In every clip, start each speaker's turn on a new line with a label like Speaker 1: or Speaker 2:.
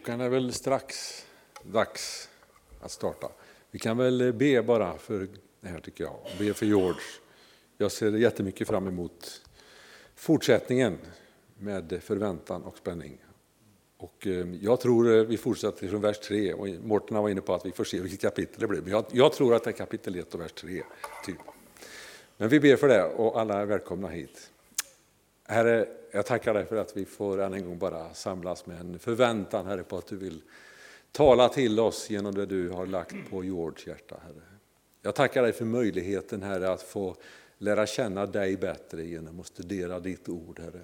Speaker 1: Klockan är väl strax dags att starta. Vi kan väl be bara för det här tycker jag, be för George. Jag ser jättemycket fram emot fortsättningen med förväntan och spänning. Och eh, jag tror eh, vi fortsätter från vers 3 och Mårten var inne på att vi får se vilket kapitel det blir. Jag, jag tror att det är kapitel 1 och vers 3. Typ. Men vi ber för det och alla är välkomna hit. Herre, jag tackar dig för att vi får än en gång bara samlas med en förväntan Herre på att du vill tala till oss genom det du har lagt på Georges hjärta. Herre. Jag tackar dig för möjligheten Herre att få lära känna dig bättre genom att studera ditt ord Herre.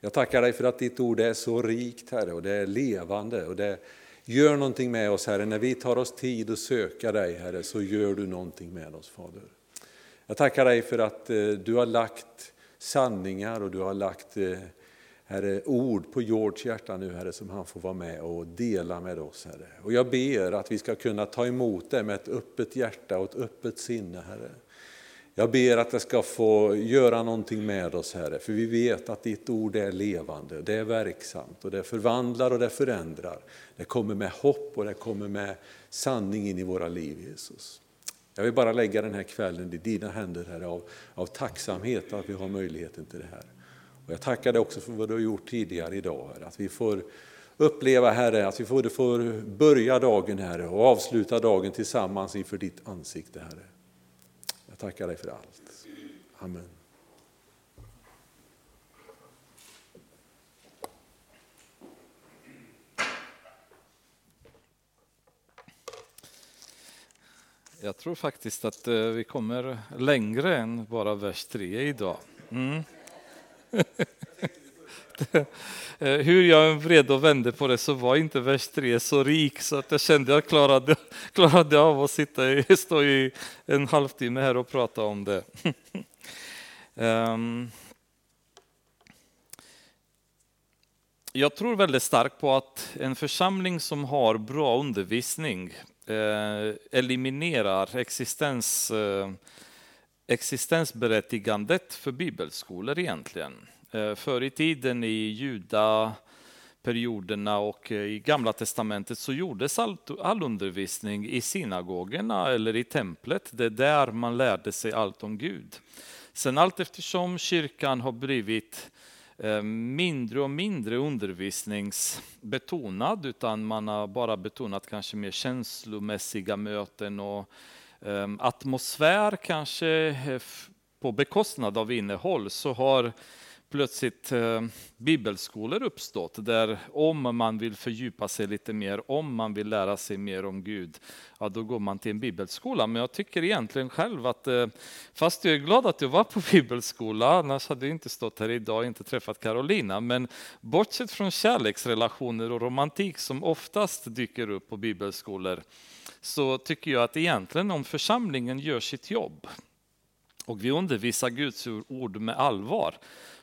Speaker 1: Jag tackar dig för att ditt ord är så rikt Herre och det är levande och det gör någonting med oss Herre. När vi tar oss tid att söka dig Herre så gör du någonting med oss Fader. Jag tackar dig för att eh, du har lagt sanningar och du har lagt eh, Herre, ord på Georges hjärta nu Herre som han får vara med och dela med oss Herre. Och jag ber att vi ska kunna ta emot det med ett öppet hjärta och ett öppet sinne Herre. Jag ber att det ska få göra någonting med oss Herre, för vi vet att ditt ord är levande, det är verksamt och det förvandlar och det förändrar. Det kommer med hopp och det kommer med sanning in i våra liv Jesus. Jag vill bara lägga den här kvällen i dina händer Herre av, av tacksamhet att vi har möjligheten till det här. Och jag tackar dig också för vad du har gjort tidigare idag, Herre. att vi får uppleva Herre, att vi får, får börja dagen Herre och avsluta dagen tillsammans inför ditt ansikte Herre. Jag tackar dig för allt. Amen.
Speaker 2: Jag tror faktiskt att eh, vi kommer längre än bara vers 3 idag. Mm. Eh, hur jag vred och vände på det så var inte vers 3 så rik så att jag kände att jag klarade, klarade av att sitta i, stå i en halvtimme här och prata om det. Ehm. Jag tror väldigt starkt på att en församling som har bra undervisning Eh, eliminerar existens, eh, existensberättigandet för bibelskolor egentligen. Eh, förr i tiden i judaperioderna och i Gamla Testamentet så gjordes all, all undervisning i synagogorna eller i templet. Det är där man lärde sig allt om Gud. Sen allt eftersom kyrkan har blivit eh, Eh, mindre och mindre undervisningsbetonad utan man har bara betonat kanske mer känslomässiga möten och ehm, atmosfär kanske eh, på bekostnad av innehåll så har plötsligt eh, bibelskolor uppstått där om man vill fördjupa sig lite mer, om man vill lära sig mer om Gud, ja då går man till en bibelskola. Men jag tycker egentligen själv att, eh, fast jag är glad att jag var på bibelskola, annars hade jag inte stått här idag och inte träffat Carolina, men bortsett från kärleksrelationer och romantik som oftast dyker upp på bibelskolor, så tycker jag att egentligen om församlingen gör sitt jobb och vi undervisar Guds ord med allvar,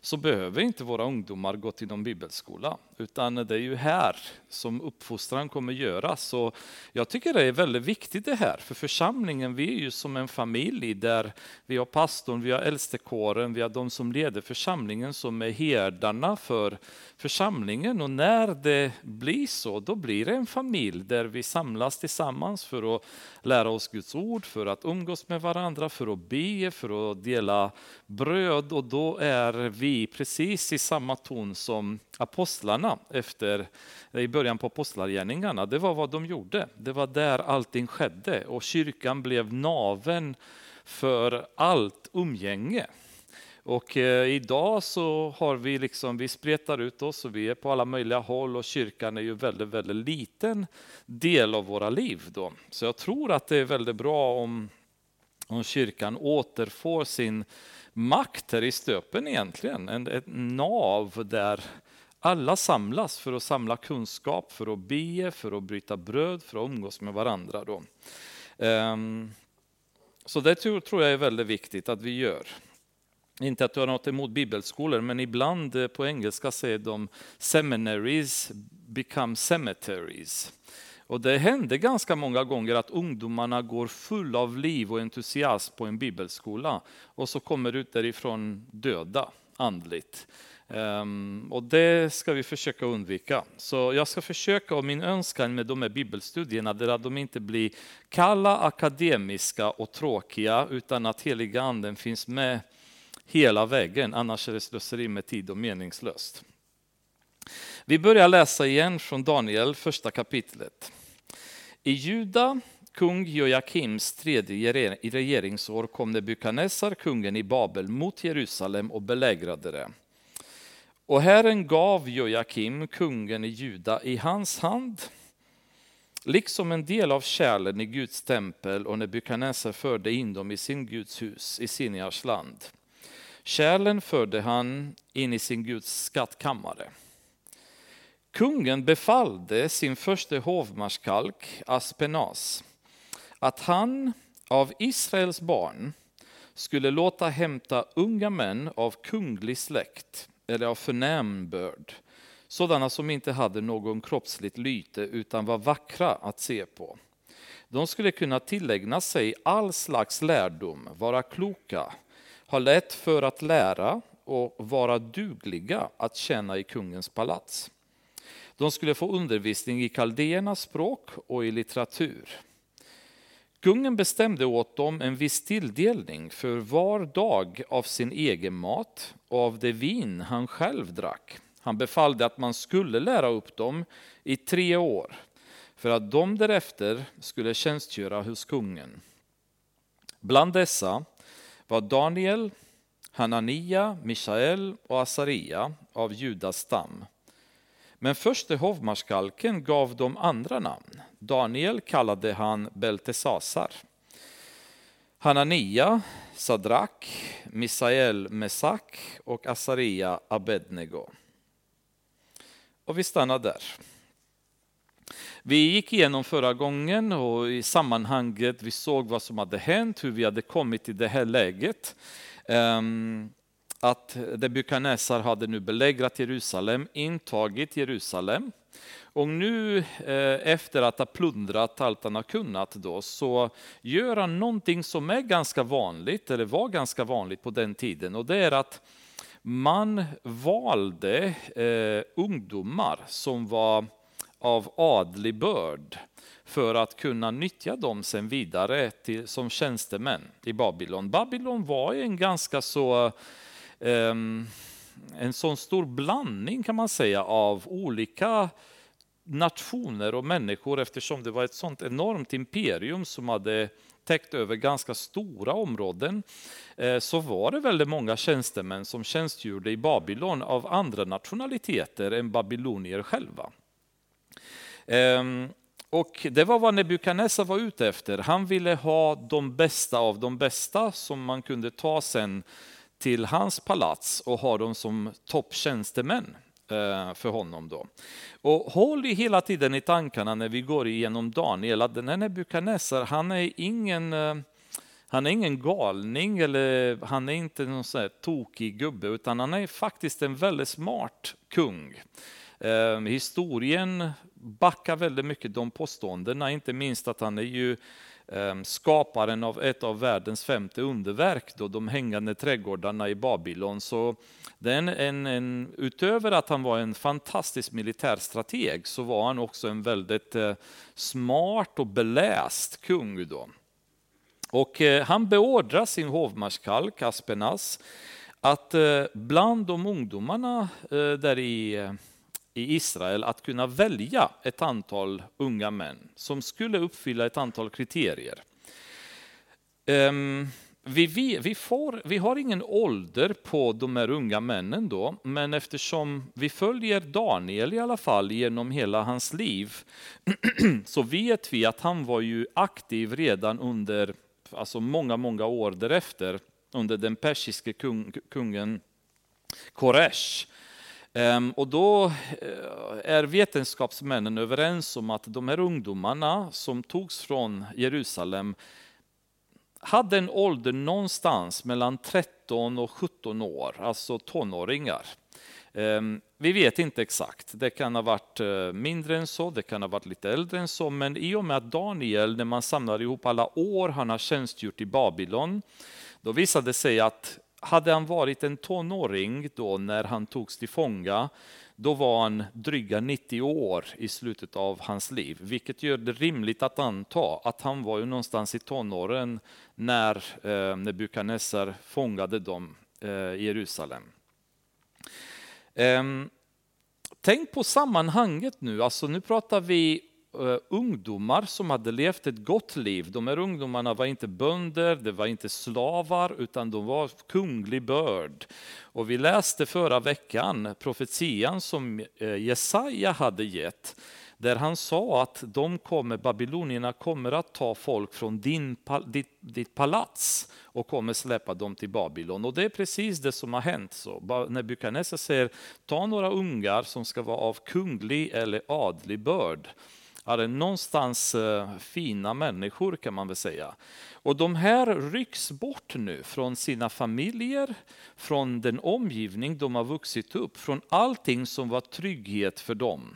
Speaker 2: så behöver inte våra ungdomar gå till någon bibelskola, utan det är ju här som uppfostran kommer göras. Och jag tycker det är väldigt viktigt det här, för församlingen, vi är ju som en familj där vi har pastorn, vi har äldstekåren, vi har de som leder församlingen som är herdarna för församlingen. Och när det blir så, då blir det en familj där vi samlas tillsammans för att lära oss Guds ord, för att umgås med varandra, för att be, för att dela bröd. Och då är vi precis i samma ton som apostlarna efter, i början på apostlagärningarna. Det var vad de gjorde. Det var där allting skedde och kyrkan blev naven för allt umgänge. Och eh, idag så har vi liksom, vi spretar ut oss och vi är på alla möjliga håll och kyrkan är ju väldigt, väldigt liten del av våra liv då. Så jag tror att det är väldigt bra om, om kyrkan återfår sin makt här i stöpen egentligen. En, ett nav där alla samlas för att samla kunskap, för att be, för att bryta bröd, för att umgås med varandra. Då. Ehm, så det tror, jag är väldigt viktigt att vi gör. Inte att du har något emot bibelskolor, men ibland eh, på engelska säger de seminaries become cemeteries. Och det händer ganska många gånger att ungdomarna går full av liv och entusiasm på en bibelskola och så kommer ut därifrån döda andligt. Um, och det ska vi försöka undvika. Så jag ska försöka, och min önskan med de här bibelstudierna är att de inte blir kalla, akademiska och tråkiga, utan att heliga anden finns med hela vägen, annars är det slöseri med tid och meningslöst. Vi börjar läsa igen från Daniel, första kapitlet. I Juda, kung Joakims tredje regeringsår kom Nebukadnessar, kungen i Babel, mot Jerusalem och belägrade det. Och Herren gav Joakim, kungen i Juda, i hans hand, liksom en del av kärlen i Guds tempel och Nebukadnessar förde in dem i sin Guds hus i Sinjars land. Kärlen förde han in i sin Guds skattkammare. Kungen befallde sin första hovmarskalk Aspenas att han av Israels barn skulle låta hämta unga män av kunglig släkt eller av förnäm börd, sådana som inte hade någon kroppsligt lyte utan var vackra att se på. De skulle kunna tillägna sig all slags lärdom, vara kloka, ha lätt för att lära och vara dugliga att tjäna i kungens palats. De skulle få undervisning i kaldéernas språk och i litteratur. Kungen bestämde åt dem en viss tilldelning för var dag av sin egen mat och av det vin han själv drack. Han befallde att man skulle lära upp dem i tre år för att de därefter skulle tjänstgöra hos kungen. Bland dessa var Daniel, Hanania, Mishael och Asaria av Judas stam. Men förste hovmarskalken gav dem andra namn. Daniel kallade han Beltesasar. Hanania, Sadrak, Misael Mesak och Asaria Abednego. Och vi stannar där. Vi gick igenom förra gången och i sammanhanget vi såg vad som hade hänt, hur vi hade kommit till det här läget. Um, att Nebukadnessar hade nu belägrat Jerusalem, intagit Jerusalem. Och nu eh, efter att ha plundrat allt han har kunnat då, så gör han någonting som är ganska vanligt, eller var ganska vanligt på den tiden. Och det är att man valde eh, ungdomar som var av adlig börd för att kunna nyttja dem sen vidare till, som tjänstemän i Babylon. Babylon var en ganska så Ehm, en sån stor blandning kan man säga av olika nationer och människor eftersom det var ett sånt enormt imperium som hade täckt över ganska stora områden eh, så var det väldigt många tjänstemän som tjänstgjorde i Babylon av andra nationaliteter än babylonier själva. Ehm, och det var vad Nebukadnessar var ute efter. Han ville ha de bästa av de bästa som man kunde ta sen till hans palats och ha dem som topptjänstemän eh, för honom. Då. Och håll hela tiden i tankarna när vi går igenom Daniel att den här Nebukadnessar, han är ingen eh, han är ingen galning eller han är inte någon sån här tokig gubbe utan han är faktiskt en väldigt smart kung. Eh, historien backar väldigt mycket de påståendena, inte minst att han är ju Ehm, skaparen av ett av världens femte underverk, då, de hängande trädgårdarna i Babylon. Så den, en, en, utöver att han var en fantastisk militärstrateg så var han också en väldigt eh, smart och beläst kung. Då. Och eh, han beordrar sin hovmarskalk Aspenas att eh, bland de ungdomarna där i i Israel att kunna välja ett antal unga män som skulle uppfylla ett antal kriterier. Ehm, vi, vi, vi, får, vi har ingen ålder på de här unga männen då, men eftersom vi följer Daniel i alla fall genom hela hans liv, så vet vi att han var ju aktiv redan under alltså många, många år därefter, under den persiske kung, kungen Koresh. Ehm, och då eh, är vetenskapsmännen överens om att de här ungdomarna som togs från Jerusalem hade en ålder någonstans mellan 13 och 17 år, alltså tonåringar. Ehm, vi vet inte exakt, det kan ha varit eh, mindre än så, det kan ha varit lite äldre än så, men i och med att Daniel, när man samlar ihop alla år han har tjänstgjort i Babylon, då visade det sig att hade han varit en tonåring då när han togs till fånga, då var han dryga 90 år i slutet av hans liv, vilket gör det rimligt att anta att han var ju någonstans i tonåren när eh, Nebukadnessar fångade dem eh, i Jerusalem. Eh, tänk på sammanhanget nu, alltså nu pratar vi Eh, ungdomar som hade levt ett gott liv. De här ungdomarna var inte bönder, det var inte slavar, utan de var kunglig börd. Och vi läste förra veckan profetian som eh, Jesaja hade gett där han sa att de kommer, babylonierna kommer att ta folk från din, ditt, ditt palats och kommer släppa dem till Babylon. Och det är precis det som har hänt. Så Nebukadnessar säger, ta några ungar som ska vara av kunglig eller adlig börd är någonstans eh, fina människor kan man väl säga. Och de här rycks bort nu från sina familjer, från den omgivning de har vuxit upp, från allting som var trygghet för dem.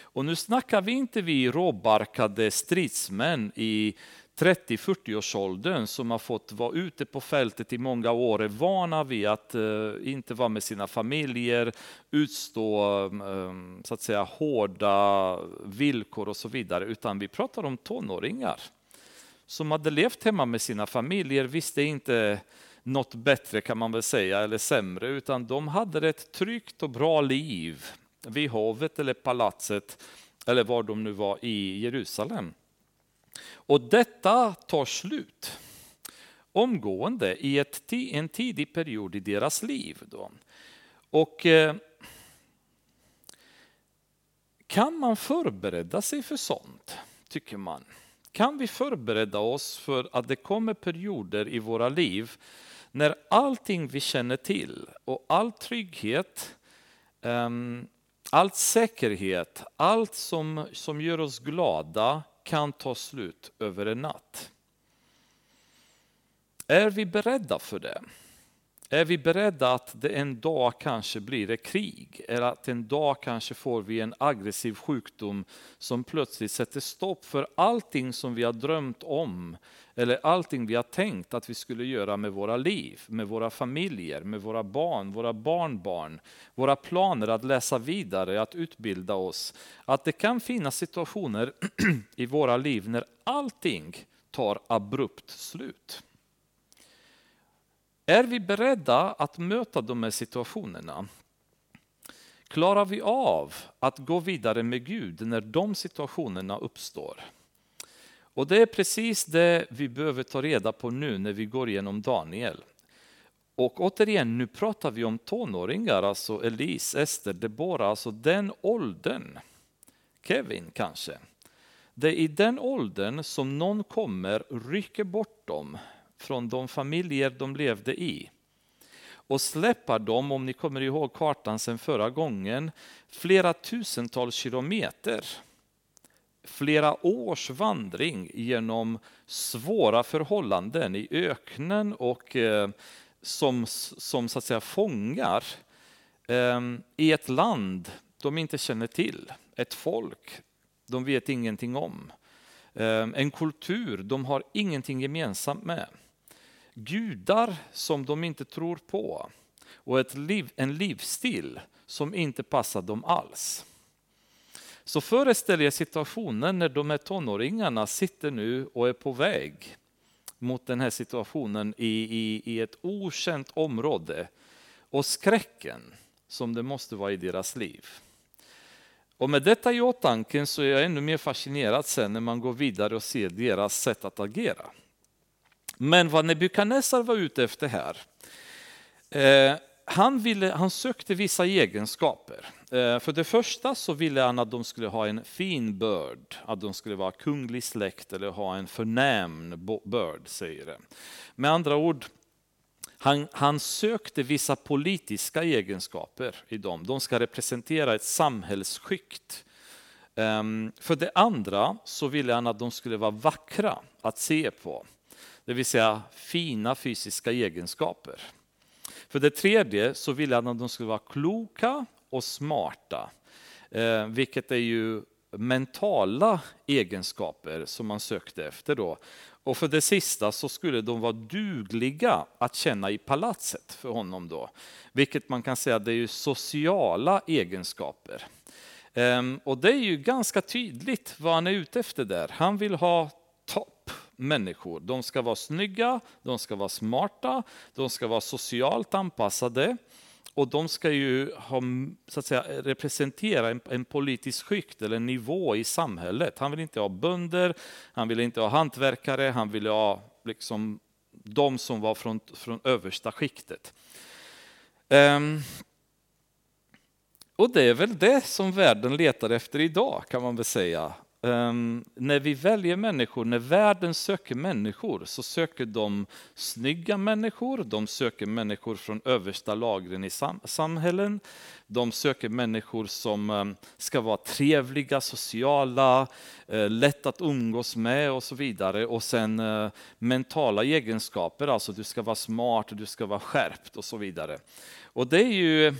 Speaker 2: Och nu snackar vi inte vi råbarkade stridsmän i 30-40-årsåldern som har fått vara ute på fältet i många år är vana vid att eh, inte vara med sina familjer, utstå eh, så att säga, hårda villkor och så vidare, utan vi pratar om tonåringar som hade levt hemma med sina familjer, visste inte något bättre kan man väl säga, eller sämre, utan de hade ett tryggt och bra liv vid hovet eller palatset, eller var de nu var i Jerusalem. Och detta tar slut omgående i ett, en tidig period i deras liv. Då. Och eh, kan man förbereda sig för sånt, tycker man? Kan vi förbereda oss för att det kommer perioder i våra liv när allting vi känner till och all trygghet, ehm, all säkerhet, allt som, som gör oss glada kan ta slut över en natt. Är vi beredda för det? Är vi beredda att det en dag kanske blir ett krig? Eller att en dag kanske får vi en aggressiv sjukdom som plötsligt sätter stopp för allting som vi har drömt om eller allting vi har tänkt att vi skulle göra med våra liv, med våra familjer, med våra barn, våra barnbarn, våra planer att läsa vidare, att utbilda oss. Att det kan finnas situationer i våra liv när allting tar abrupt slut. Är vi beredda att möta de här situationerna? Klarar vi av att gå vidare med Gud när de situationerna uppstår? Och det är precis det vi behöver ta reda på nu när vi går igenom Daniel. Och återigen, nu pratar vi om tonåringar, alltså Elise, Ester, Deborah, alltså den åldern. Kevin kanske. Det är i den åldern som någon kommer, rycker bort dem från de familjer de levde i och släpper dem, om ni kommer ihåg kartan sen förra gången, flera tusentals kilometer. Flera års vandring genom svåra förhållanden i öknen och eh, som, som så att säga fångar eh, i ett land de inte känner till, ett folk de vet ingenting om, eh, en kultur de har ingenting gemensamt med gudar som de inte tror på och ett liv, en livsstil som inte passar dem alls. Så föreställ er situationen när de här tonåringarna sitter nu och är på väg mot den här situationen i, i, i ett okänt område och skräcken som det måste vara i deras liv. Och med detta i åtanke så är jag ännu mer fascinerad sen när man går vidare och ser deras sätt att agera. Men vad Nebukadnessar var ute efter här, eh, han, ville, han sökte vissa egenskaper. Eh, för det första så ville han att de skulle ha en fin börd, att de skulle vara kunglig släkt eller ha en förnäm börd, säger det. Med andra ord, han, han, sökte vissa politiska egenskaper i dem. De ska representera ett samhällsskikt. Ehm, för det andra så ville han att de skulle vara vackra att se på det vill säga fina fysiska egenskaper. För det tredje så ville han att de skulle vara kloka och smarta, eh, vilket är ju mentala egenskaper som man sökte efter då. Och för det sista så skulle de vara dugliga att känna i palatset för honom då. Vilket man kan säga det är ju sociala egenskaper. Ehm, och det är ju ganska tydligt vad han är ute efter där. Han vill ha topp människor. De ska vara snygga, de ska vara smarta, de ska vara socialt anpassade och de ska ju ha, så att säga, representera en, en politisk skikt eller en nivå i samhället. Han vill inte ha bönder, han vill inte ha hantverkare, han vill ha liksom de som var från, från översta skiktet. Um, och det är väl det som världen letar efter idag kan man väl säga. Um, när vi väljer människor, när världen söker människor så söker de snygga människor, de söker människor från översta lagren i sam samhällen. De söker människor som um, ska vara trevliga, sociala, uh, lätt att umgås med och så vidare. Och sen uh, mentala egenskaper, alltså du ska vara smart, du ska vara skärpt och så vidare. Och det är ju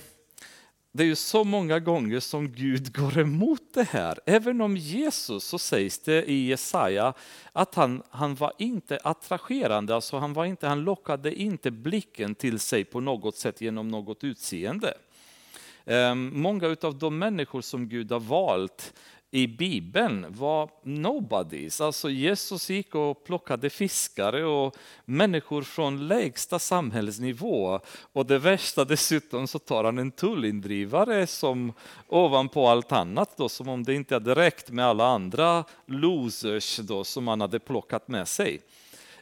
Speaker 2: det är ju så många gånger som Gud går emot det här. Även om Jesus så sägs det i Jesaja att han, han var inte attraherande, alltså han, var inte, han lockade inte blicken till sig på något sätt genom något utseende. Ehm, många av de människor som Gud har valt i Bibeln var nobodies. Alltså Jesus gick och plockade fiskare och människor från lägsta samhällsnivå. Och det värsta dessutom så tar han en tullindrivare som ovanpå allt annat då, som om det inte hade räckt med alla andra losers då som han hade plockat med sig.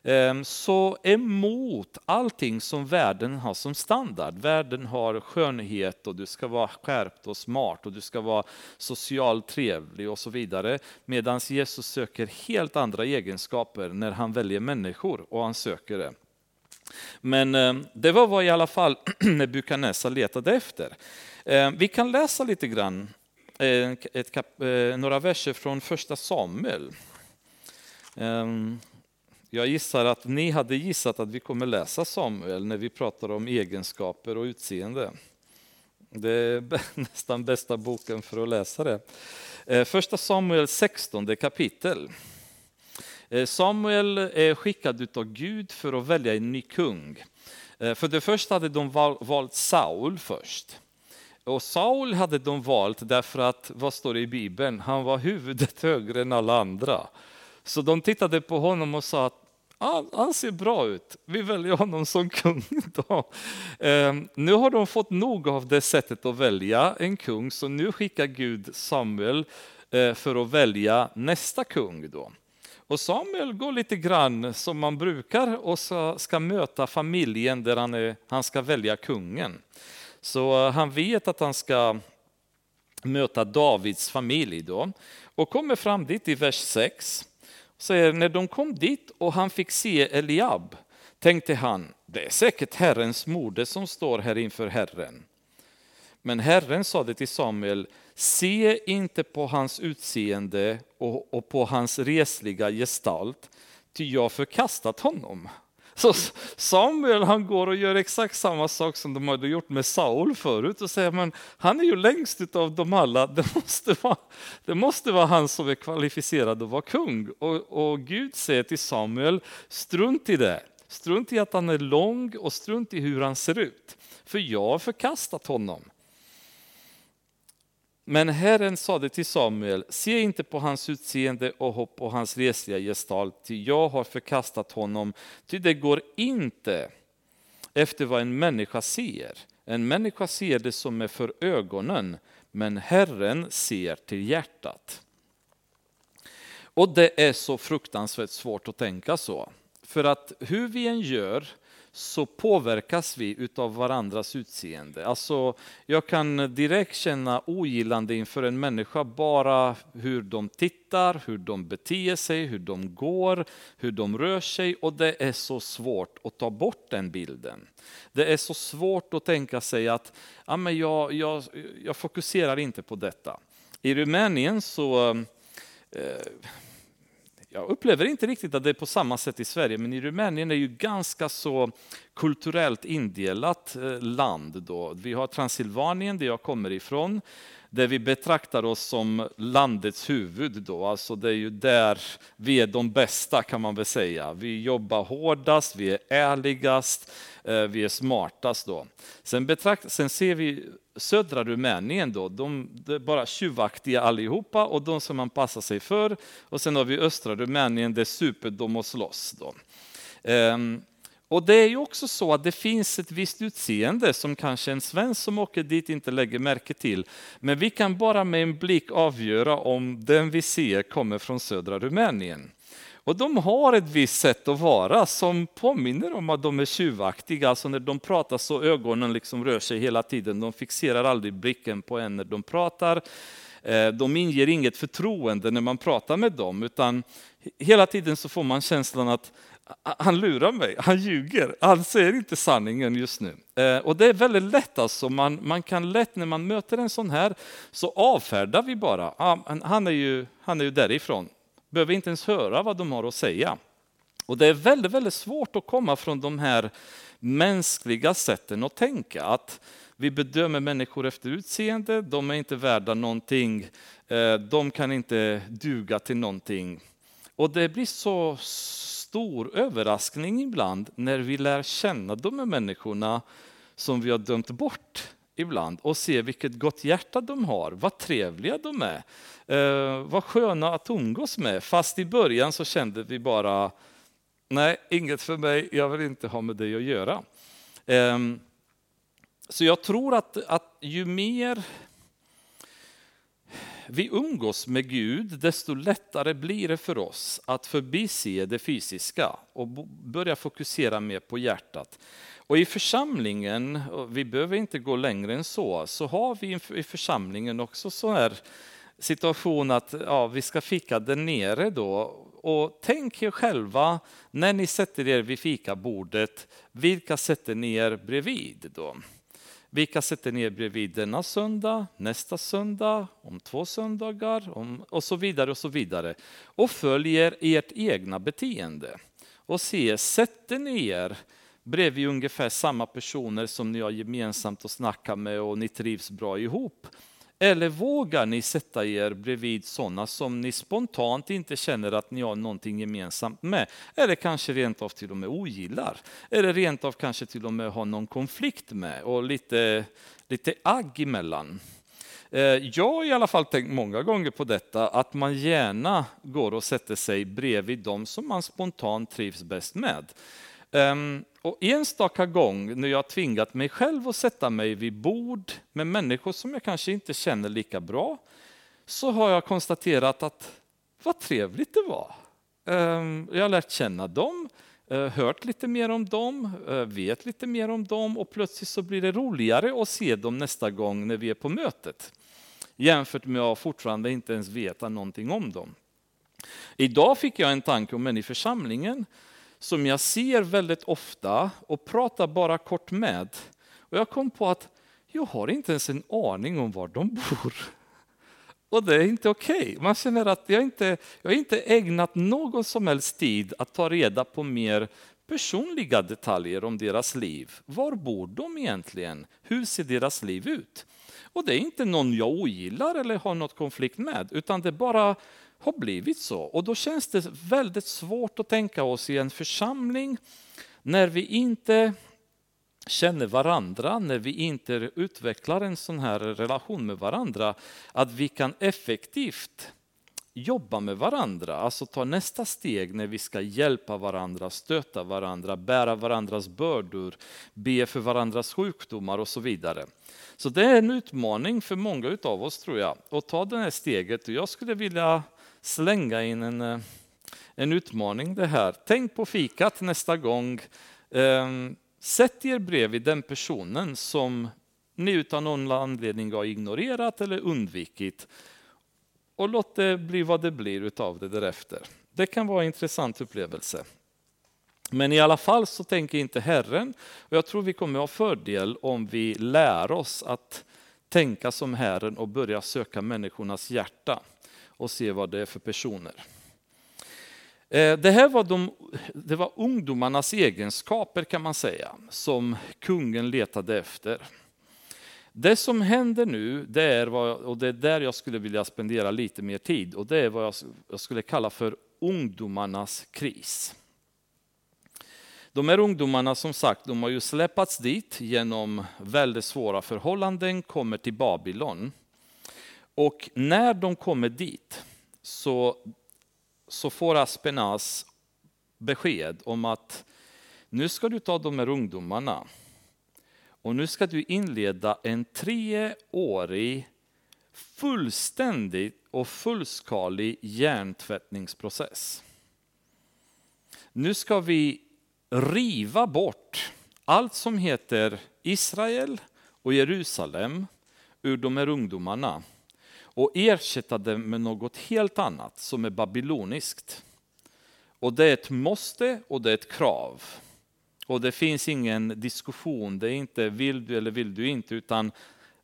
Speaker 2: Ehm, så emot allting som världen har som standard. Världen har skönhet och du ska vara skärpt och smart och du ska vara socialt trevlig och så vidare. Medan Jesus söker helt andra egenskaper när han väljer människor och han söker det. Men ehm, det var vad i alla fall Nebukadnessar letade efter. Ehm, vi kan läsa lite grann, eh, eh, några verser från första Samuel. Jag gissar att ni hade gissat att vi kommer läsa Samuel när vi pratar om egenskaper och utseende. Det är nästan bästa boken för att läsa det. Eh, första Samuel 16 kapitel. Eh, Samuel är skickad av Gud för att välja en ny kung. Eh, för det första hade de valt Saul först. Och Saul hade de valt därför att, vad står det i Bibeln, han var huvudet högre än alla andra. Så de tittade på honom och sa att han, han, ser bra ut, vi väljer honom som kung. Då. Eh, nu har de fått nog av det sättet att välja en kung, så nu skickar Gud Samuel eh, för att välja nästa kung. Då. Och Samuel går lite grann som man brukar och ska, ska möta familjen där han, är, han ska välja kungen. Så eh, han vet att han ska möta Davids familj då och kommer fram dit i vers 6 säger när de kom dit och han fick se Eliab tänkte han, det är säkert Herrens moder som står här inför Herren. Men Herren sade till Samuel, se inte på hans utseende och, och på hans resliga gestalt, ty jag förkastat honom. Så Samuel han går och gör exakt samma sak som de hade gjort med Saul förut och säger men han är ju längst av dem alla, det måste vara, det måste vara han som är kvalificerad att vara kung. Och, och Gud säger till Samuel, strunt i det, strunt i att han är lång och strunt i hur han ser ut, för jag har förkastat honom. Men Herren sade till Samuel, se inte på hans utseende och hopp och hans resliga gestalt, ty jag har förkastat honom, ty det går inte efter vad en människa ser. En människa ser det som är för ögonen, men Herren ser till hjärtat. Och det är så fruktansvärt svårt att tänka så. För att hur vi än gör så påverkas vi av varandras utseende. Alltså, jag kan direkt känna ogillande inför en människa bara hur de tittar, hur de beter sig, hur de går, hur de rör sig och det är så svårt att ta bort den bilden. Det är så svårt att tänka sig att ja, men jag, jag, jag fokuserar inte på detta. I Rumänien så eh, jag upplever inte riktigt att det är på samma sätt i Sverige, men i Rumänien är ju ganska så kulturellt indelat eh, land. Då. Vi har Transsylvanien där jag kommer ifrån där vi betraktar oss som landets huvud. Då. Alltså det är ju där vi är de bästa kan man väl säga. Vi jobbar hårdast, vi är ärligast, eh, vi är smartast. Då. Sen, betrakt, sen ser vi södra Rumänien, då, de, de är bara tjuvaktiga allihopa och de som man passar sig för. Och sen har vi östra Rumänien, det super de och slåss. Då. Um, och det är ju också så att det finns ett visst utseende som kanske en svensk som åker dit inte lägger märke till. Men vi kan bara med en blick avgöra om den vi ser kommer från södra Rumänien. Och de har ett visst sätt att vara som påminner om att de är tjuvaktiga. Alltså när de pratar så ögonen liksom rör sig hela tiden. De fixerar aldrig blicken på en när de pratar. Eh, de inger inget förtroende när man pratar med dem, utan hela tiden så får man känslan att han lurar mig, han ljuger, alltså han säger inte sanningen just nu. Eh, och det är väldigt lätt alltså, man, man kan lätt när man möter en sån här så avfärdar vi bara, ah, han, är ju, han är ju därifrån, behöver inte ens höra vad de har att säga. Och det är väldigt, väldigt svårt att komma från de här mänskliga sätten att tänka. Att vi bedömer människor efter utseende, de är inte värda någonting, eh, de kan inte duga till någonting. Och det blir så stor överraskning ibland när vi lär känna de här människorna som vi har dömt bort ibland och se vilket gott hjärta de har, vad trevliga de är, eh, vad sköna att umgås med. Fast i början så kände vi bara, nej, inget för mig, jag vill inte ha med dig att göra. Eh, så jag tror att, att ju mer vi umgås med Gud, desto lättare blir det för oss att förbise det fysiska och börja fokusera mer på hjärtat. Och i församlingen, vi behöver inte gå längre än så, så har vi i församlingen också så här situation att ja, vi ska fika där nere då. Och tänk er själva när ni sätter er vid fikabordet, vilka sätter ni er bredvid då? Vilka sätter ni er bredvid denna söndag, nästa söndag, om två söndagar om, och så vidare. Och så vidare. Och följer ert egna beteende och se, sätter ni er bredvid ungefär samma personer som ni har gemensamt att snacka med och ni trivs bra ihop? Eller vågar ni sätta er bredvid sådana som ni spontant inte känner att ni har någonting gemensamt med? Eller kanske rent av till och med ogillar? Eller rent av kanske till och med har någon konflikt med och lite, lite agg emellan? Eh, jag har i alla fall tänkt många gånger på detta, att man gärna går och sätter sig bredvid dem som man spontant trivs bäst med. Ehm, och enstaka gång när jag tvingat mig själv att sätta mig vid bord med människor som jag kanske inte känner lika bra, så har jag konstaterat att vad trevligt det var. Ehm, jag har lärt känna dem, eh, hört lite mer om dem, eh, vet lite mer om dem och plötsligt så blir det roligare att se dem nästa gång när vi är på mötet. Jämfört med att fortfarande inte ens veta någonting om dem. Idag fick jag en tanke om en i församlingen som jag ser väldigt ofta och pratar bara kort med. Och jag kom på att jag har inte ens en aning om var de bor. Och det är inte okej. Okay. Man känner att jag inte jag har inte ägnat någon som helst tid att ta reda på mer personliga detaljer om deras liv. Var bor de egentligen? Hur ser deras liv ut? Och det är inte någon jag ogillar eller har något konflikt med, utan det är bara har blivit så. Och då känns det väldigt svårt att tänka oss i en församling när vi inte känner varandra, när vi inte utvecklar en sån här relation med varandra, att vi kan effektivt jobba med varandra, alltså ta nästa steg när vi ska hjälpa varandra, stöta varandra, bära varandras bördor, be för varandras sjukdomar och så vidare. Så det är en utmaning för många av oss tror jag, att ta det här steget. Och jag skulle vilja slänga in en, eh, en utmaning det här. Tänk på fikat nästa gång. Ehm, sätt er bredvid den personen som ni utan någon anledning har ignorerat eller undvikit. Och låt det bli vad det blir utav det därefter. Det kan vara en intressant upplevelse. Men i alla fall så tänker inte Herren, och jag tror vi kommer ha fördel om vi lär oss att tänka som Herren och börja söka människornas hjärta och se vad det är för personer. Eh, det här var, de, det var ungdomarnas egenskaper kan man säga, som kungen letade efter. Det som händer nu, det är vad, och det är där jag skulle vilja spendera lite mer tid, och det är vad jag skulle kalla för ungdomarnas kris. De här ungdomarna som sagt, de har ju släppats dit genom väldigt svåra förhållanden, kommer till Babylon. Och när de kommer dit så, så får Aspenas besked om att nu ska du ta de här ungdomarna och nu ska du inleda en treårig fullständig och fullskalig hjärntvättningsprocess. Nu ska vi riva bort allt som heter Israel och Jerusalem ur de här ungdomarna och ersätta det med något helt annat som är babyloniskt. Och det är ett måste och det är ett krav. Och det finns ingen diskussion, det är inte vill du eller vill du inte, utan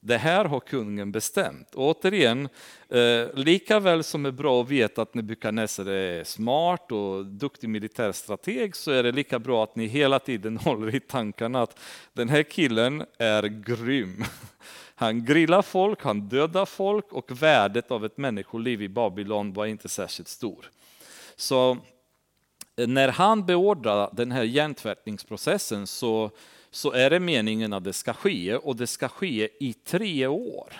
Speaker 2: det här har kungen bestämt. Och återigen, eh, lika väl som är bra att veta att Nebukadnessar är smart och duktig militärstrateg så är det lika bra att ni hela tiden håller i tankarna att den här killen är grym. Han grillar folk, han dödar folk och värdet av ett människoliv i Babylon var inte särskilt stor. Så eh, när han beordrar den här hjärntvättningsprocessen så så är det meningen att det ska ske och det ska ske i tre år.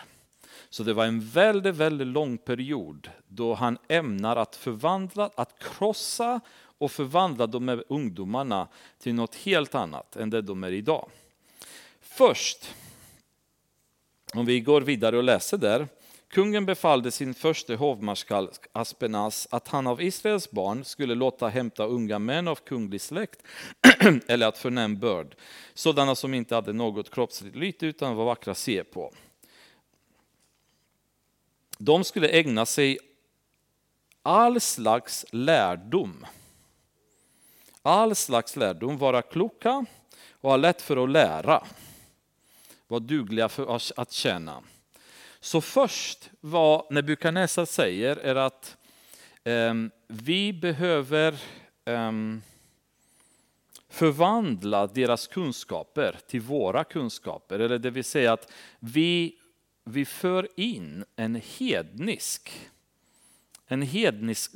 Speaker 2: Så det var en väldigt, väldigt lång period då han ämnar att förvandla, att krossa och förvandla de här ungdomarna till något helt annat än det de är idag. Först, om vi går vidare och läser där, Kungen befallde sin första hovmarskalk Aspenas att han av Israels barn skulle låta hämta unga män av kunglig släkt eller att förnäm börd, sådana som inte hade något kroppsligt lyte utan var vackra att se på. De skulle ägna sig all slags lärdom. All slags lärdom, vara kloka och ha lätt för att lära var dugliga för att tjäna. Så först vad Nebukadnessar säger är att um, vi behöver um, förvandla deras kunskaper till våra kunskaper. Eller det vill säga att vi, vi för in en hednisk en hednisk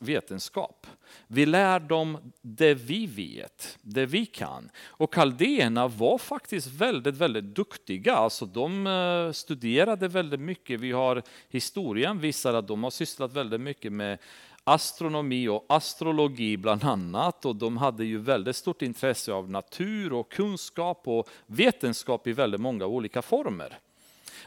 Speaker 2: vetenskap. Vi lär dem det vi vet, det vi kan. Och kaldéerna var faktiskt väldigt, väldigt duktiga. Alltså de eh, studerade väldigt mycket. Vi har historien visar att de har sysslat väldigt mycket med astronomi och astrologi bland annat. Och de hade ju väldigt stort intresse av natur och kunskap och vetenskap i väldigt många olika former.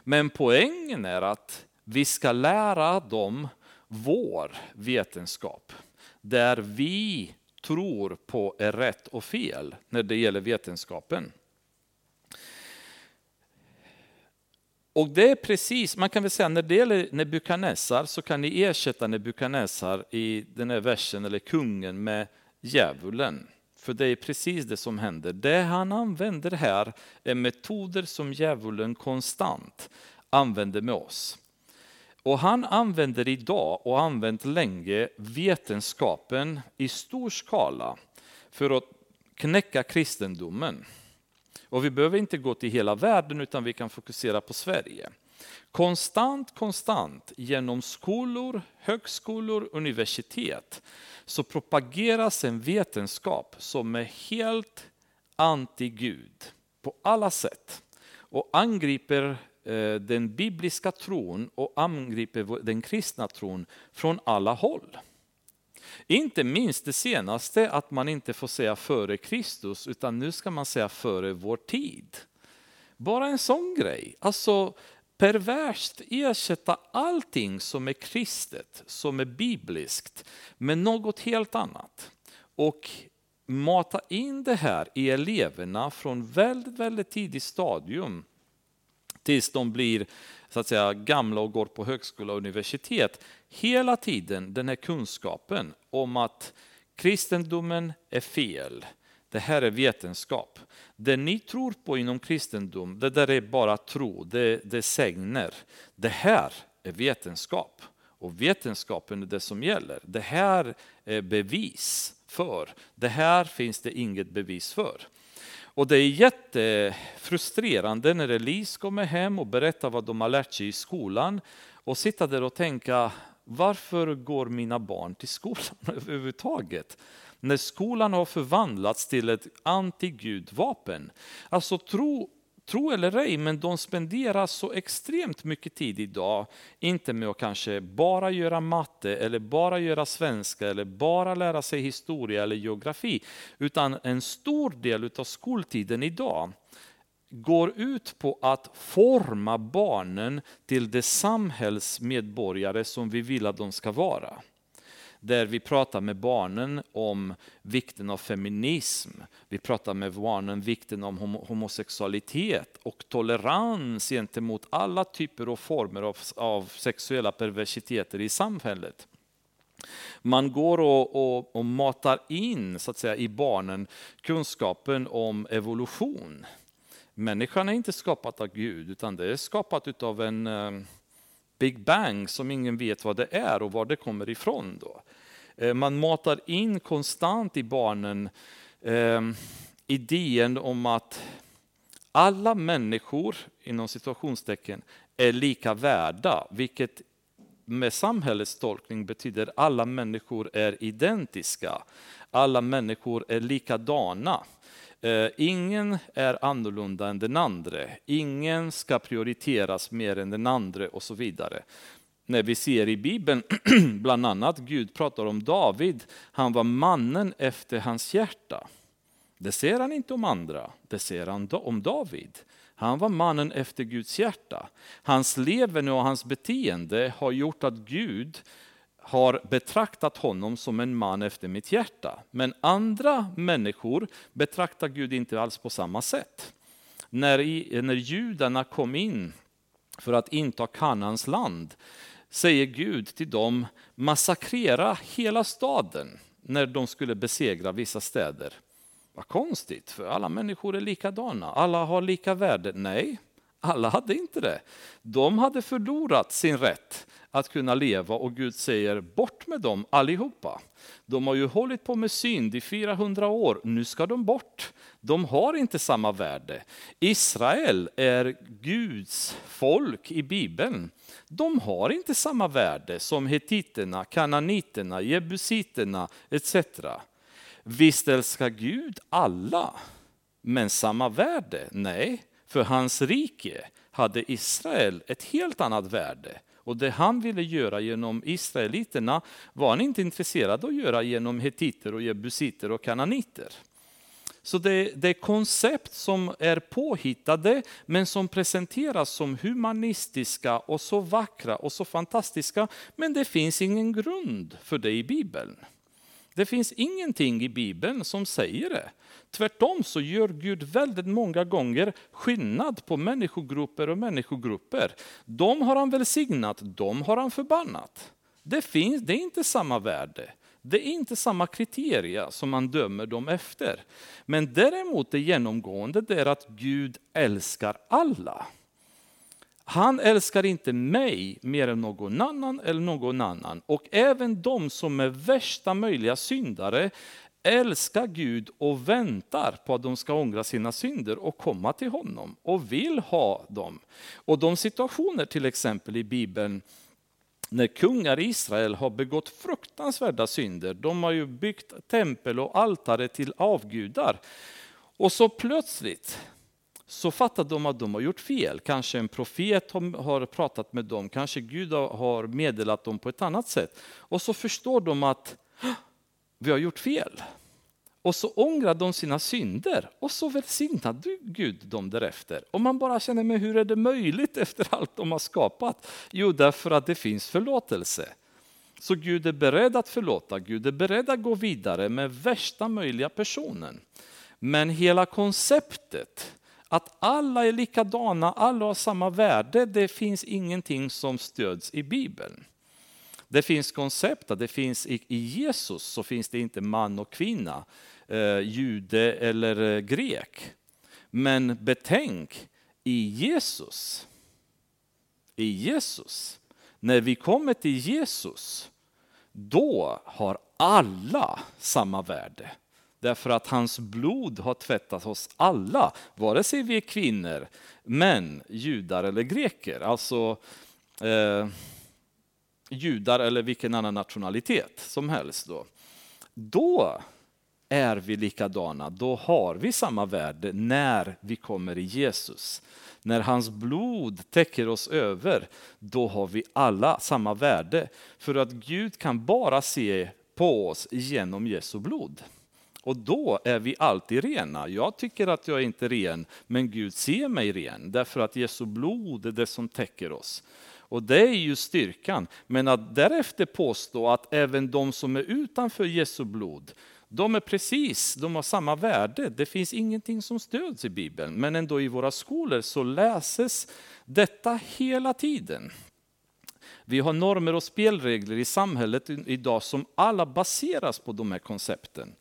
Speaker 2: Men poängen är att vi ska lära dem vår vetenskap, där vi tror på är rätt och fel när det gäller vetenskapen. Och det är precis, man kan väl säga när det gäller Nebukadnessar så kan ni ersätta Nebukadnessar i den här versen, eller kungen, med djävulen. För det är precis det som händer. Det han använder här är metoder som djävulen konstant använder med oss. Och han använder idag och använt länge vetenskapen i stor skala för att knäcka kristendomen. Och vi behöver inte gå till hela världen utan vi kan fokusera på Sverige. Konstant, konstant genom skolor, högskolor, universitet så propageras en vetenskap som är helt anti-Gud på alla sätt och angriper Eh, den bibliska tron och angriper den kristna tron från alla håll. Inte minst det senaste, att man inte får säga före Kristus, utan nu ska man säga före vår tid. Bara en sån grej. Alltså perverst ersätta allting som är kristet, som är bibliskt, med något helt annat. Och mata in det här i eleverna från väldigt, väldigt tidigt stadium tills de blir så att säga, gamla och går på högskola och universitet. Hela tiden den här kunskapen om att kristendomen är fel. Det här är vetenskap. Det ni tror på inom kristendom, det där är bara tro, det, det är sägner. Det här är vetenskap. Och vetenskapen är det som gäller. Det här är bevis för. Det här finns det inget bevis för. Och det är jättefrustrerande när Elise kommer hem och berättar vad de har lärt sig i skolan och sitta där och tänka varför går mina barn till skolan överhuvudtaget? När skolan har förvandlats till ett antigudvapen. Alltså tro tro eller ej, men de spenderar så extremt mycket tid idag, inte med att kanske bara göra matte eller bara göra svenska eller bara lära sig historia eller geografi, utan en stor del av skoltiden idag går ut på att forma barnen till de samhällsmedborgare som vi vill att de ska vara där vi pratar med barnen om vikten av feminism. Vi pratar med barnen om vikten av homosexualitet och tolerans gentemot alla typer och former av, av sexuella perversiteter i samhället. Man går och, och, och, matar in så att säga, i barnen kunskapen om evolution. Människan är inte skapad av Gud, utan det är skapat av en eh, Big Bang som ingen vet vad det är och var det kommer ifrån. Då. Eh, man matar in konstant i barnen eh, idén om att alla människor, inom situationstecken, är lika värda, vilket med samhällets tolkning betyder alla människor är identiska. Alla människor är likadana. Eh, ingen är annorlunda än den andra. Ingen ska prioriteras mer än den andra och så vidare. När vi ser i Bibeln, bland annat Gud pratar om David, han var mannen efter hans hjärta. Det ser han inte om andra, det ser han om David. Han var mannen efter Guds hjärta. Hans leverne och hans beteende har gjort att Gud har betraktat honom som en man efter mitt hjärta. Men andra människor betraktar Gud inte alls på samma sätt. När, när judarna kom in för att inta Kanans land säger Gud till dem, massakrera hela staden när de skulle besegra vissa städer. Vad konstigt, för alla människor är likadana, alla har lika värde. Nej, alla hade inte det. De hade förlorat sin rätt att kunna leva och Gud säger bort med dem allihopa. De har ju hållit på med synd i 400 år, nu ska de bort. De har inte samma värde. Israel är Guds folk i Bibeln. De har inte samma värde som hetiterna, kananiterna, jebusiterna etc. Visst älskar Gud alla, men samma värde? Nej, för hans rike hade Israel ett helt annat värde. Och det han ville göra genom israeliterna var han inte intresserad av att göra genom hetiter och jebusiter och kananiter. Så det, det, är koncept som är påhittade men som presenteras som humanistiska och så vackra och så fantastiska. Men det finns ingen grund för det i Bibeln. Det finns ingenting i Bibeln som säger det. Tvärtom så gör Gud väldigt många gånger skillnad på människogrupper och människogrupper. De har han välsignat, de har han förbannat. Det, finns, det är inte samma värde. Det är inte samma kriterier som man dömer dem efter. Men däremot det genomgående det är att Gud älskar alla. Han älskar inte mig mer än någon annan eller någon annan. Och även de som är värsta möjliga syndare älskar Gud och väntar på att de ska ångra sina synder och komma till honom och vill ha dem. Och de situationer till exempel i Bibeln när kungar i Israel har begått fruktansvärda synder, de har ju byggt tempel och altare till avgudar. Och så plötsligt så fattar de att de har gjort fel. Kanske en profet har pratat med dem, kanske Gud har meddelat dem på ett annat sätt. Och så förstår de att vi har gjort fel. Och så ångrar de sina synder och så välsignar Gud dem därefter. Och man bara känner, men hur är det möjligt efter allt de har skapat? Jo, därför att det finns förlåtelse. Så Gud är beredd att förlåta, Gud är beredd att gå vidare med värsta möjliga personen. Men hela konceptet att alla är likadana, alla har samma värde, det finns ingenting som stöds i Bibeln. Det finns koncept, det finns i Jesus så finns det inte man och kvinna, eh, jude eller eh, grek. Men betänk, i Jesus, i Jesus, när vi kommer till Jesus, då har alla samma värde. Därför att hans blod har tvättat oss alla, vare sig vi är kvinnor, män, judar eller greker. Alltså eh, judar eller vilken annan nationalitet som helst. Då, då är vi likadana, då har vi samma värde när vi kommer i Jesus. När hans blod täcker oss över, då har vi alla samma värde. För att Gud kan bara se på oss genom Jesu blod. Och då är vi alltid rena. Jag tycker att jag är inte ren, men Gud ser mig ren. Därför att Jesu blod är det som täcker oss. Och det är ju styrkan. Men att därefter påstå att även de som är utanför Jesu blod, de är precis, de har samma värde. Det finns ingenting som stöds i Bibeln, men ändå i våra skolor så läses detta hela tiden. Vi har normer och spelregler i samhället idag som alla baseras på de här koncepten.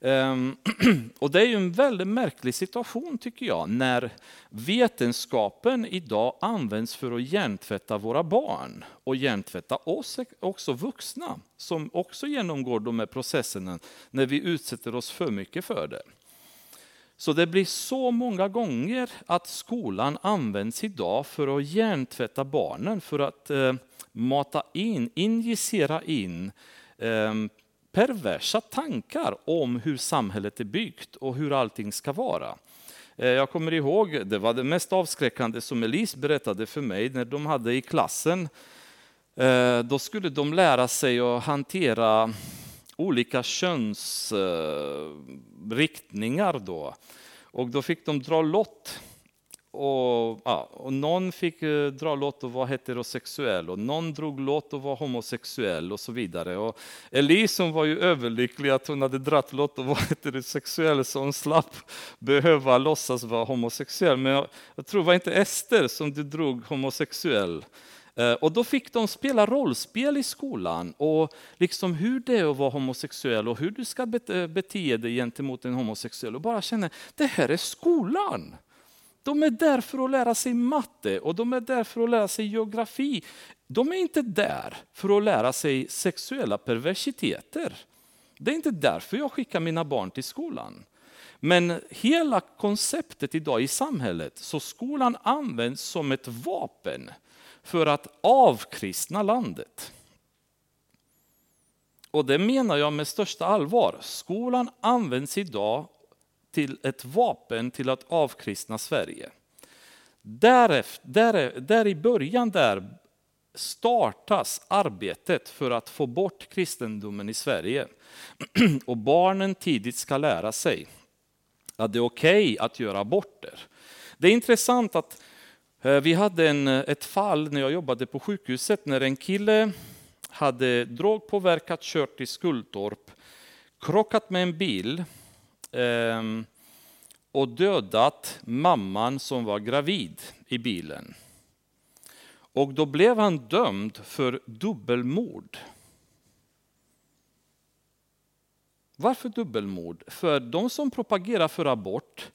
Speaker 2: Ehm, och det är ju en väldigt märklig situation tycker jag, när vetenskapen idag används för att hjärntvätta våra barn och hjärntvätta oss också vuxna, som också genomgår de här processerna när vi utsätter oss för mycket för det. Så det blir så många gånger att skolan används idag för att hjärntvätta barnen, för att eh, mata in, injicera in eh, perversa tankar om hur samhället är byggt och hur allting ska vara. Eh, jag kommer ihåg, det var det mest avskräckande som Elise berättade för mig när de hade i klassen. Eh, då skulle de lära sig att hantera olika könsriktningar. Då. Och då fick de dra lott och, ja, och någon fick eh, dra lott och vara heterosexuell och någon drog lott och var homosexuell och så vidare. Och Elise var ju överlycklig att hon hade dratt lott och var heterosexuell så hon slapp behöva låtsas vara homosexuell. Men jag, jag tror det var inte Ester som du drog homosexuell. Eh, och då fick de spela rollspel i skolan och liksom hur det är att vara homosexuell och hur du ska bete dig gentemot en homosexuell och bara känna det här är skolan. De är där för att lära sig matte och de är där för att lära sig geografi. De är inte där för att lära sig sexuella perversiteter. Det är inte därför jag skickar mina barn till skolan. Men hela konceptet idag i samhället, så skolan används som ett vapen för att avkristna landet. Och det menar jag med största allvar. Skolan används idag till ett vapen till att avkristna Sverige. Därefter, där, där i början där startas arbetet för att få bort kristendomen i Sverige. Och barnen tidigt ska lära sig att det är okej okay att göra aborter. Det är intressant att eh, vi hade en, eh, ett fall när jag jobbade på sjukhuset när en kille hade drogpåverkat, kört till Skultorp, krockat med en bil Ehm, och dödat mamman som var gravid i bilen. Och då blev han dömd för dubbelmord. Varför dubbelmord? För de som propagerar för abort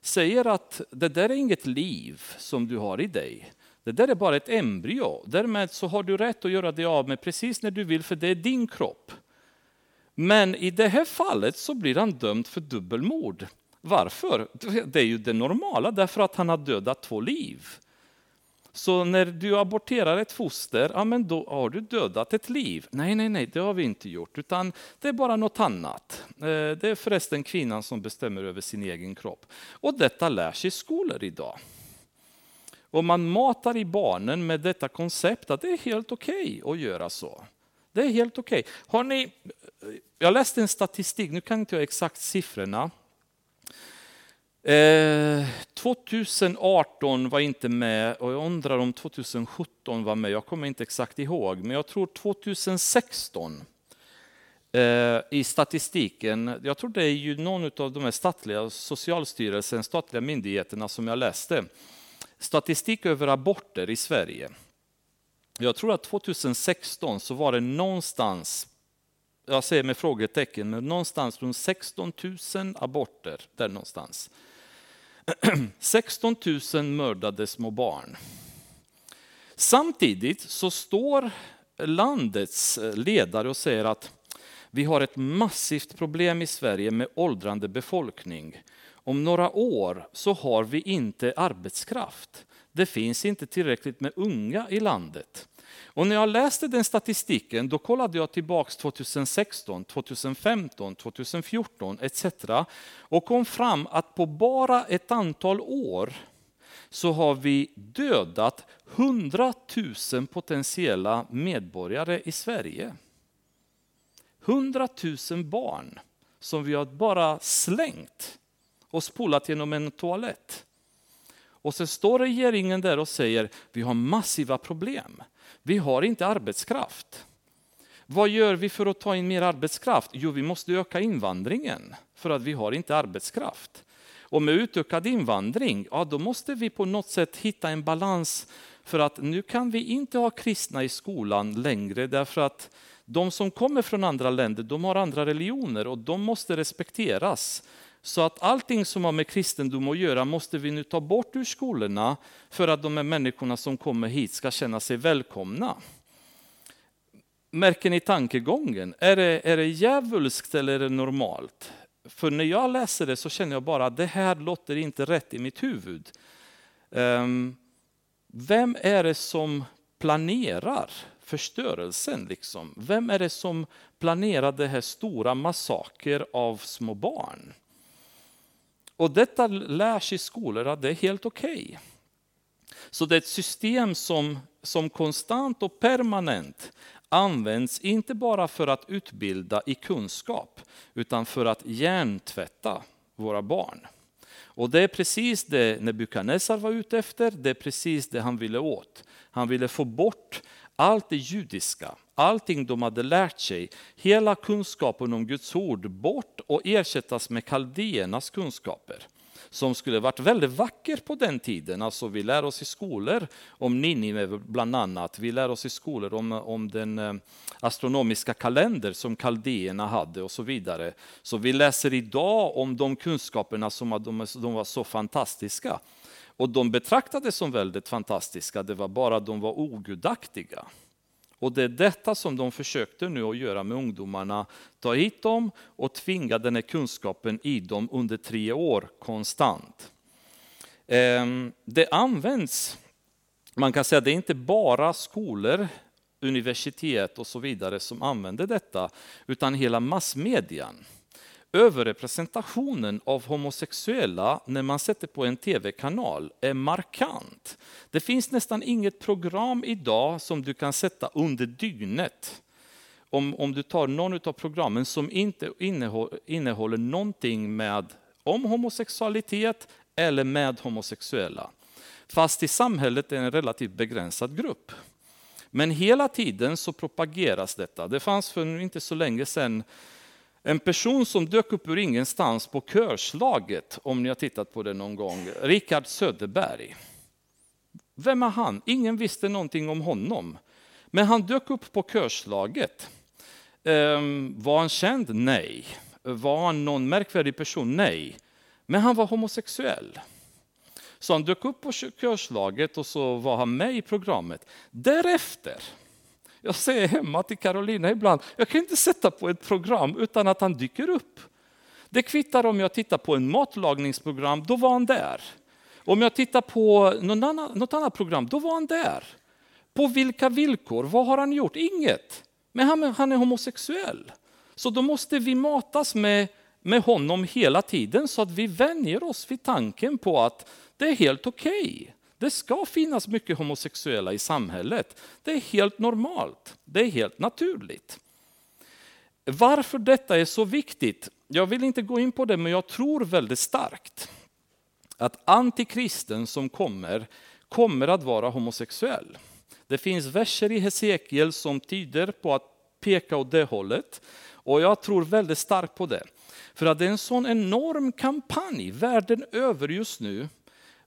Speaker 2: säger att det där är inget liv som du har i dig. Det där är bara ett embryo. Därmed så har du rätt att göra dig av med precis när du vill, för det är din kropp. Men i det här fallet så blir han dömd för dubbelmord. Varför? Det är ju det normala, därför att han har dödat två liv. Så när du aborterar ett foster, ja men då har du dödat ett liv. Nej, nej, nej, det har vi inte gjort, utan det är bara något annat. Eh, det är förresten kvinnan som bestämmer över sin egen kropp. Och detta lär sig i skolor idag. Och man matar i barnen med detta koncept att det är helt okej okay att göra så. Det är helt okej. Okay jag läste en statistik, nu kan inte jag exakt siffrorna. Eh, 2018 var inte med och jag undrar om 2017 var med. Jag kommer inte exakt ihåg, men jag tror 2016 eh, i statistiken. Jag tror det är ju någon av de här statliga, Socialstyrelsen, statliga myndigheterna som jag läste. Statistik över aborter i Sverige. Jag tror att 2016 så var det någonstans, jag säger med frågetecken, men någonstans runt 16 000 aborter. Där någonstans. 16 000 mördade små barn. Samtidigt så står landets ledare och säger att Vi har ett massivt problem i Sverige med åldrande befolkning. Om några år så har vi inte arbetskraft. Det finns inte tillräckligt med unga i landet. Och när jag läste den statistiken då kollade jag tillbaks 2016, 2015, 2014 etc. och kom fram att på bara ett antal år så har vi dödat 100 000 potentiella medborgare i Sverige. 100 000 barn som vi har bara slängt och spolat genom en toalett. Och så står regeringen där och säger vi har massiva problem. Vi har inte arbetskraft. Vad gör vi för att ta in mer arbetskraft? Jo, vi måste öka invandringen för att vi har inte arbetskraft. Och med utökad invandring, ja då måste vi på något sätt hitta en balans för att nu kan vi inte ha kristna i skolan längre därför att de som kommer från andra länder, de har andra religioner och de måste respekteras. Så att allting som har med kristendom att göra måste vi nu ta bort ur skolorna för att de här människorna som kommer hit ska känna sig välkomna. Märker ni tankegången? Är det, är det djävulskt eller är det normalt? För när jag läser det så känner jag bara att det här låter inte rätt i mitt huvud. Um, vem är det som planerar förstörelsen? Liksom? Vem är det som planerar det här stora massaker av små barn? Och detta lärs i skolor att det är helt okej. Okay. Så det är ett system som, som konstant och permanent används inte bara för att utbilda i kunskap utan för att hjärntvätta våra barn. Och det är precis det Nebukadnessar var ute efter, det är precis det han ville åt. Han ville få bort allt det judiska, allting de hade lärt sig, hela kunskapen om Guds ord bort och ersättas med kaldéernas kunskaper som skulle varit väldigt vacker på den tiden. Alltså vi lär oss i skolor om Ninive bland annat. Vi lär oss i skolor om, om den eh, astronomiska kalender som kaldéerna hade och så vidare. Så vi läser idag om de kunskaperna som de, de var så fantastiska. Och de betraktades som väldigt fantastiska, det var bara att de var ogudaktiga. Och det är detta som de försökte nu att göra med ungdomarna. Ta hit dem och tvinga den här kunskapen i dem under tre år konstant. Ehm, det används, man kan säga att det är inte bara skolor, universitet och så vidare som använder detta, utan hela massmedian överrepresentationen av homosexuella när man sätter på en tv-kanal är markant. Det finns nästan inget program idag som du kan sätta under dygnet. Om, om du tar någon av programmen som inte innehåller, innehåller någonting med, om homosexualitet eller med homosexuella. Fast i samhället är det en relativt begränsad grupp. Men hela tiden så propageras detta. Det fanns för inte så länge sedan en person som dök upp ur ingenstans på körslaget, om ni har tittat på det någon gång, Richard Söderberg. Vem är han? Ingen visste någonting om honom. Men han dök upp på körslaget. Ehm, var han känd? Nej. Var han någon märkvärdig person? Nej. Men han var homosexuell. Så han dök upp på körslaget och så var han med i programmet. Därefter jag säger hemma till Carolina ibland, jag kan inte sätta på ett program utan att han dyker upp. Det kvittar om jag tittar på en matlagningsprogram, då var han där. Om jag tittar på någon annan, något annat program, då var han där. På vilka villkor? Vad har han gjort? Inget. Men han, han är homosexuell. Så då måste vi matas med, med honom hela tiden så att vi vänjer oss vid tanken på att det är helt okej. Okay. Det ska finnas mycket homosexuella i samhället. Det är helt normalt, det är helt naturligt. Varför detta är så viktigt? Jag vill inte gå in på det, men jag tror väldigt starkt att antikristen som kommer, kommer att vara homosexuell. Det finns verser i Hesekiel som tyder på att peka åt det hållet. Och jag tror väldigt starkt på det. För att det är en sån enorm kampanj världen över just nu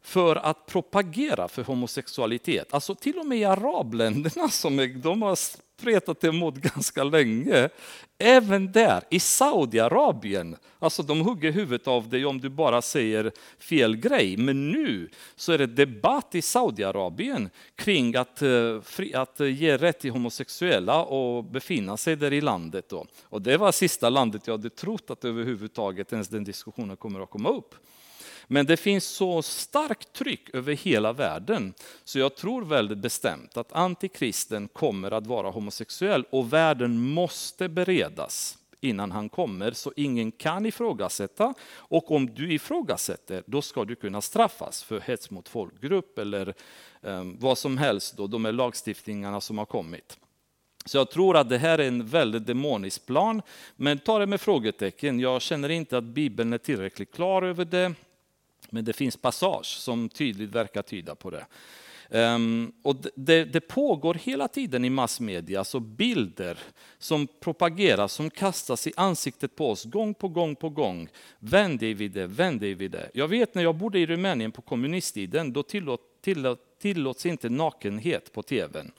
Speaker 2: för att propagera för homosexualitet. Alltså till och med i arabländerna som är, de har spretat emot ganska länge. Även där, i Saudiarabien, alltså de hugger huvudet av dig om du bara säger fel grej. Men nu så är det debatt i Saudiarabien kring att, eh, att eh, ge rätt till homosexuella och befinna sig där i landet. Då. Och det var sista landet jag hade trott att överhuvudtaget ens den diskussionen kommer att komma upp. Men det finns så starkt tryck över hela världen så jag tror väldigt bestämt att antikristen kommer att vara homosexuell och världen måste beredas innan han kommer så ingen kan ifrågasätta. Och om du ifrågasätter, då ska du kunna straffas för hets mot folkgrupp eller um, vad som helst, då, de här lagstiftningarna som har kommit. Så jag tror att det här är en väldigt demonisk plan, men ta det med frågetecken. Jag känner inte att Bibeln är tillräckligt klar över det. Men det finns passage som tydligt verkar tyda på det. Um, och det, det, pågår hela tiden i massmedia, så bilder som propageras, som kastas i ansiktet på oss gång på gång på gång. Vänd dig vid det, vänd dig vid det. Jag vet när jag bodde i Rumänien på kommunisttiden, då tillåt, tillåt, tillåts inte nakenhet på tvn.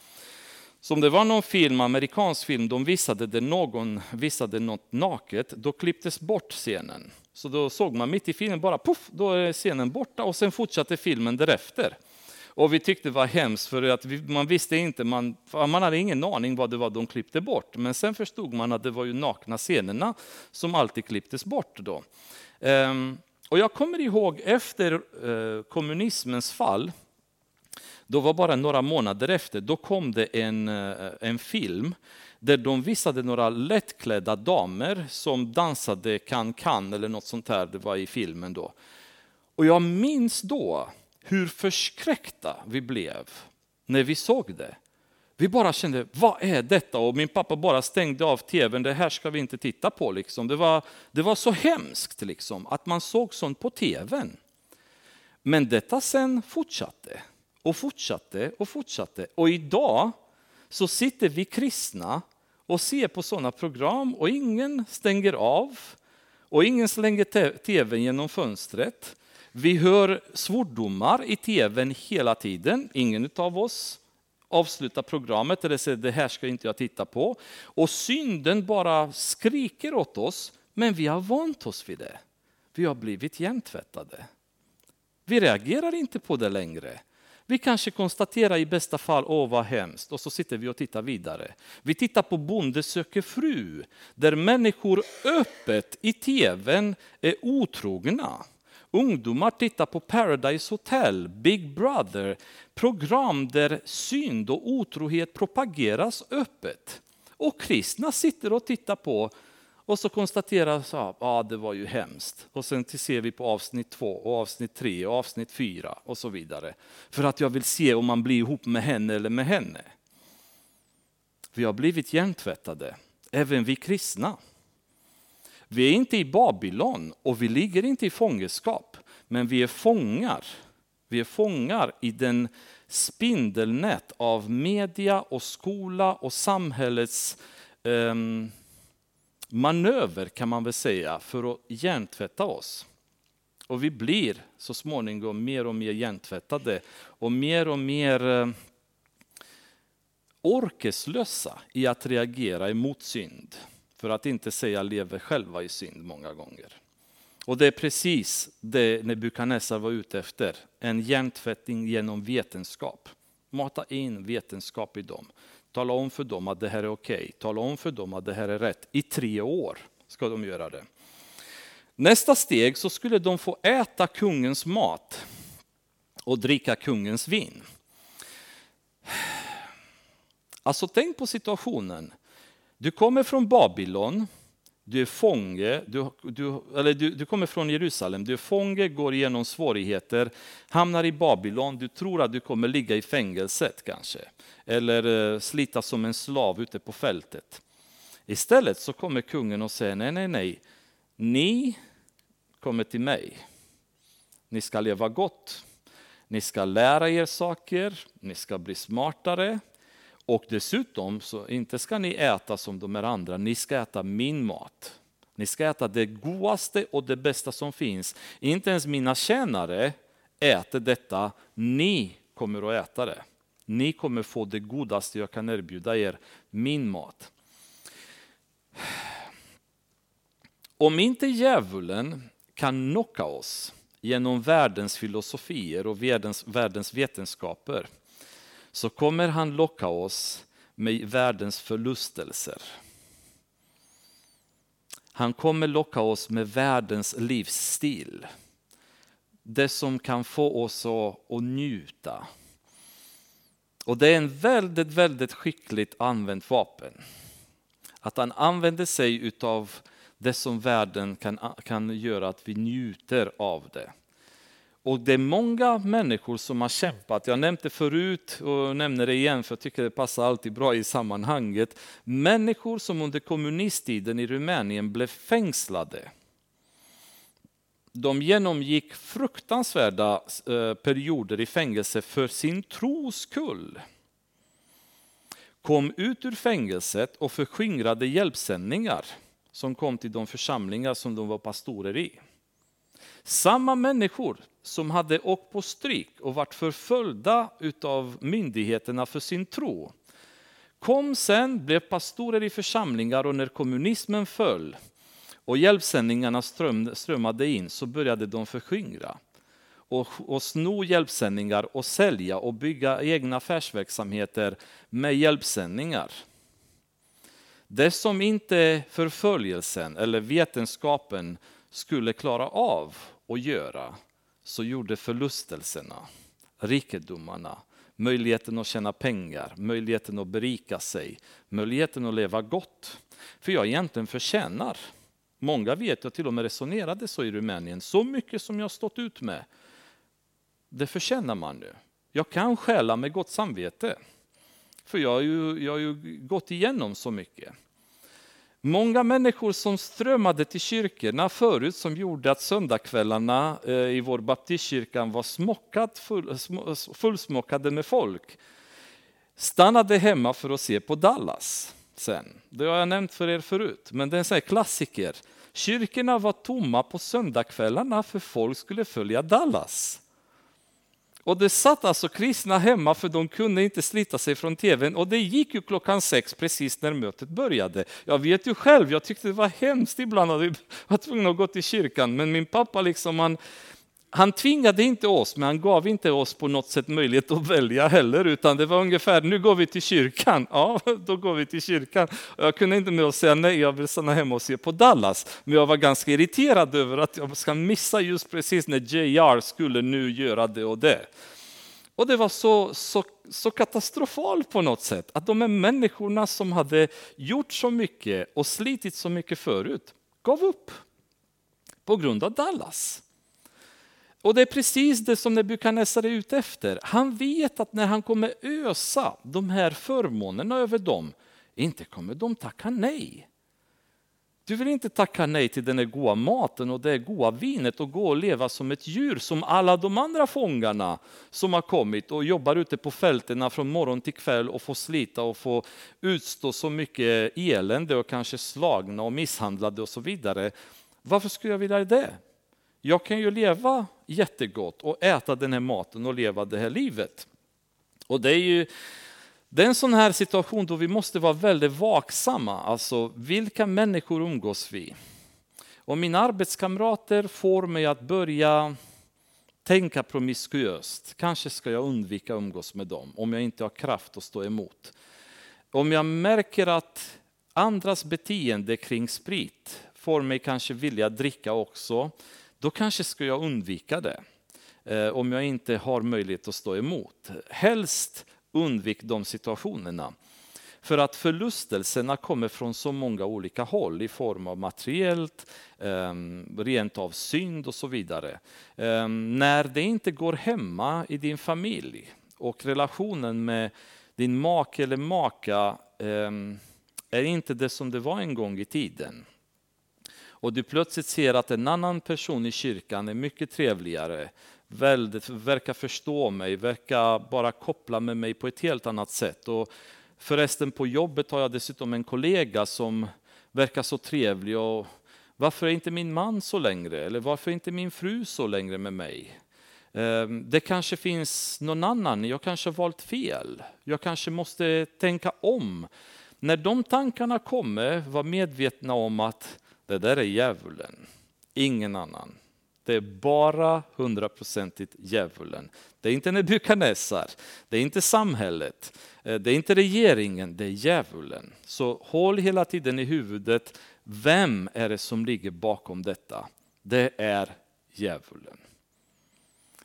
Speaker 2: Så om det var någon film, amerikansk film, de visade där någon visade något naket, då klipptes bort scenen. Så då såg man mitt i filmen bara poff, då är scenen borta och sen fortsatte filmen därefter. Och vi tyckte det var hemskt för att vi, man visste inte, man, man hade ingen aning vad det var de klippte bort. Men sen förstod man att det var ju nakna scenerna som alltid klipptes bort då. Ehm, och jag kommer ihåg efter eh, kommunismens fall, då var bara några månader efter, då kom det en, eh, en film där de visade några lättklädda damer som dansade kan-kan eller något sånt här, det var i filmen då. Och jag minns då hur förskräckta vi blev när vi såg det. Vi bara kände, vad är detta? Och min pappa bara stängde av tvn, det här ska vi inte titta på. Liksom. Det, var, det var så hemskt liksom, att man såg sånt på tvn. Men detta sen fortsatte och fortsatte och fortsatte. Och idag så sitter vi kristna och ser på sådana program och ingen stänger av och ingen slänger tvn genom fönstret. Vi hör svordomar i tvn hela tiden. Ingen av oss avslutar programmet eller säger det här ska inte jag titta på. Och synden bara skriker åt oss, men vi har vant oss vid det. Vi har blivit hjärntvättade. Vi reagerar inte på det längre. Vi kanske konstaterar i bästa fall, åh vad hemskt, och så sitter vi och tittar vidare. Vi tittar på Bonde söker fru, där människor öppet i tvn är otrogna. Ungdomar tittar på Paradise Hotel, Big Brother, program där synd och otrohet propageras öppet. Och kristna sitter och tittar på och så konstaterar ja, att ah, det var ju hemskt. Och sen ser vi på avsnitt två, och avsnitt tre, och avsnitt fyra och så vidare. För att jag vill se om man blir ihop med henne eller med henne. Vi har blivit hjärntvättade, även vi kristna. Vi är inte i Babylon och vi ligger inte i fångenskap, men vi är fångar. Vi är fångar i den spindelnät av media och skola och samhällets um, manöver kan man väl säga för att hjärntvätta oss. Och vi blir så småningom mer och mer hjärntvättade och mer och mer eh, orkeslösa i att reagera emot synd. För att inte säga lever själva i synd många gånger. Och det är precis det Nebukadnessar var ute efter. En hjärntvättning genom vetenskap. Mata in vetenskap i dem. Tala om för dem att det här är okej. Okay. Tala om för dem att det här är rätt. I tre år ska de göra det. Nästa steg så skulle de få äta kungens mat och dricka kungens vin. Alltså tänk på situationen. Du kommer från Babylon, du är fånge, du, du, eller du, du, kommer från Jerusalem, du är fånge, går igenom svårigheter, hamnar i Babylon, du tror att du kommer ligga i fängelset kanske. Eller eh, slita som en slav ute på fältet. Istället så kommer kungen och säger nej, nej, nej. Ni kommer till mig. Ni ska leva gott. Ni ska lära er saker, ni ska bli smartare, och dessutom, så inte ska ni äta som de här andra, ni ska äta min mat. Ni ska äta det godaste och det bästa som finns. Inte ens mina tjänare äter detta, ni kommer att äta det. Ni kommer få det godaste jag kan erbjuda er, min mat. Om inte djävulen kan knocka oss genom världens filosofier och världens, världens vetenskaper så kommer han locka oss med världens förlustelser. Han kommer locka oss med världens livsstil. Det som kan få oss att, njuta. Och det är en väldigt, väldigt skickligt använt vapen. Att han använder sig av det som världen kan, kan göra att vi njuter av det. Och det är många människor som har kämpat, jag nämnde det förut och nämner det igen för jag tycker det passar alltid bra i sammanhanget. Människor som under kommunisttiden i Rumänien blev fängslade. De genomgick fruktansvärda eh, perioder i fängelse för sin tros skull. Kom ut ur fängelset och förskingrade hjälpsändningar som kom till de församlingar som de var pastorer i. Samma människor som hade åkt på stryk och varit förföljda av myndigheterna för sin tro kom sen, blev pastorer i församlingar och när kommunismen föll och hjälpsändningarna strömmade in så började de förskingra och, och sno hjälpsändningar och sälja och bygga egna affärsverksamheter med hjälpsändningar. Det som inte förföljelsen eller vetenskapen skulle klara av att göra så gjorde förlustelserna, rikedomarna, möjligheten att tjäna pengar, möjligheten att berika sig, möjligheten att leva gott. För jag egentligen förtjänar, många vet, jag till och med resonerade så i Rumänien, så mycket som jag stått ut med, det förtjänar man nu. Jag kan stjäla med gott samvete, för jag har ju, jag har ju gått igenom så mycket. Många människor som strömmade till kyrkorna förut som gjorde att söndagskvällarna eh, i vår baptistkyrkan var smockad, full, fullsmockade med folk stannade hemma för att se på Dallas sen. Det har jag nämnt för er förut, men det är en klassiker. Kyrkorna var tomma på söndagskvällarna för folk skulle följa Dallas. Och det satt alltså kristna hemma för de kunde inte slita sig från tvn och det gick ju klockan sex precis när mötet började. Jag vet ju själv, jag tyckte det var hemskt ibland att jag var tvungen att gå till kyrkan, men min pappa liksom han, han tvingade inte oss, men han gav inte oss på något sätt möjlighet att välja heller, utan det var ungefär, nu går vi till kyrkan. Ja, då går vi till kyrkan. Jag kunde inte med att säga nej, jag vill stanna hemma och se på Dallas. Men jag var ganska irriterad över att jag ska missa just precis när JR skulle nu göra det och det. Och det var så, så, så katastrofalt på något sätt, att de här människorna som hade gjort så mycket och slitit så mycket förut, gav upp på grund av Dallas. Och det är precis det som Nebukadnessar är ute efter. Han vet att när han kommer ösa de här förmånerna över dem, inte kommer de tacka nej. Du vill inte tacka nej till den goda maten och det goda vinet och gå och leva som ett djur som alla de andra fångarna som har kommit och jobbar ute på fälten från morgon till kväll och får slita och få utstå så mycket elände och kanske slagna och misshandlade och så vidare. Varför skulle jag vilja det? Jag kan ju leva jättegott och äta den här maten och leva det här livet. Och det är ju det är en sån här situation då vi måste vara väldigt vaksamma. Alltså, vilka människor umgås vi? Och mina arbetskamrater får mig att börja tänka promiskuöst. Kanske ska jag undvika att umgås med dem om jag inte har kraft att stå emot. Om jag märker att andras beteende kring sprit får mig kanske vilja dricka också, då kanske ska jag undvika det. Eh, om jag inte har möjlighet att stå emot. Helst undvik de situationerna. För att förlustelserna kommer från så många olika håll i form av materiellt, ehm, rent av synd och så vidare. Ehm, när det inte går hemma i din familj och relationen med din make eller maka ehm, är inte det som det var en gång i tiden och du plötsligt ser att en annan person i kyrkan är mycket trevligare, väldigt, verkar förstå mig, verkar bara koppla med mig på ett helt annat sätt. Och förresten på jobbet har jag dessutom en kollega som verkar så trevlig. Och varför är inte min man så längre? Eller varför är inte min fru så längre med mig? Ehm, det kanske finns någon annan, jag kanske har valt fel. Jag kanske måste tänka om. När de tankarna kommer, var medvetna om att det där är djävulen, ingen annan. Det är bara hundraprocentigt djävulen. Det är inte Nebukadnessar, det är inte samhället, eh, det är inte regeringen, det är djävulen. Så håll hela tiden i huvudet, vem är det som ligger bakom detta? Det är djävulen.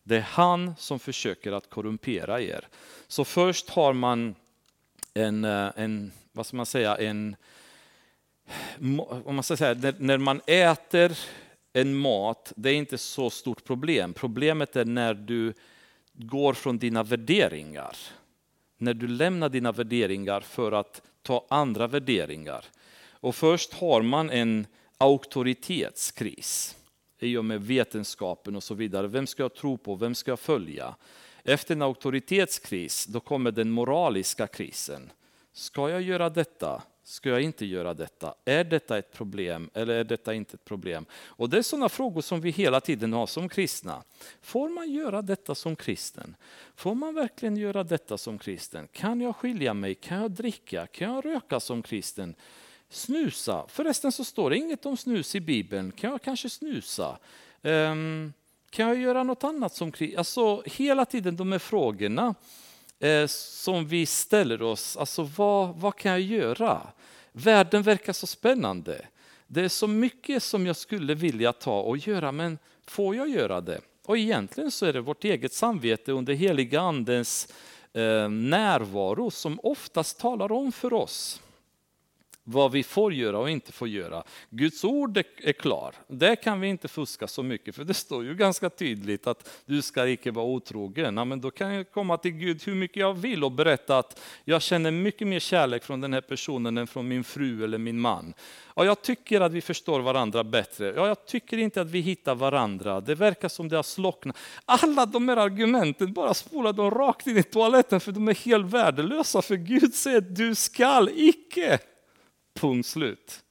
Speaker 2: Det är han som försöker att korrumpera er. Så först har man en, eh, en vad ska man säga, en, om man ska säga, när, när man äter en mat, det är inte så stort problem. Problemet är när du går från dina värderingar. När du lämnar dina värderingar för att ta andra värderingar. Och först har man en auktoritetskris i och med vetenskapen och så vidare. Vem ska jag tro på? Vem ska jag följa? Efter en auktoritetskris, då kommer den moraliska krisen. Ska jag göra detta? Ska jag inte göra detta? Är detta ett problem eller är detta inte ett problem? Och Det är sådana frågor som vi hela tiden har som kristna. Får man göra detta som kristen? Får man verkligen göra detta som kristen? Kan jag skilja mig? Kan jag dricka? Kan jag röka som kristen? Snusa? Förresten så står det inget om snus i Bibeln. Kan jag kanske snusa? Um, kan jag göra något annat som kristen? Alltså hela tiden de här frågorna eh, som vi ställer oss. Alltså vad, vad kan jag göra? Världen verkar så spännande. Det är så mycket som jag skulle vilja ta och göra, men får jag göra det? Och egentligen så är det vårt eget samvete under heliga andens eh, närvaro som oftast talar om för oss vad vi får göra och inte får göra. Guds ord är klar. Där kan vi inte fuska så mycket, för det står ju ganska tydligt att du ska icke vara otrogen. Ja, men då kan jag komma till Gud hur mycket jag vill och berätta att jag känner mycket mer kärlek från den här personen än från min fru eller min man. Ja, jag tycker att vi förstår varandra bättre. Ja, jag tycker inte att vi hittar varandra. Det verkar som det har slocknat. Alla de här argumenten, bara spola dem rakt in i toaletten för de är helt värdelösa. För Gud säger du skall icke. Punkt slut.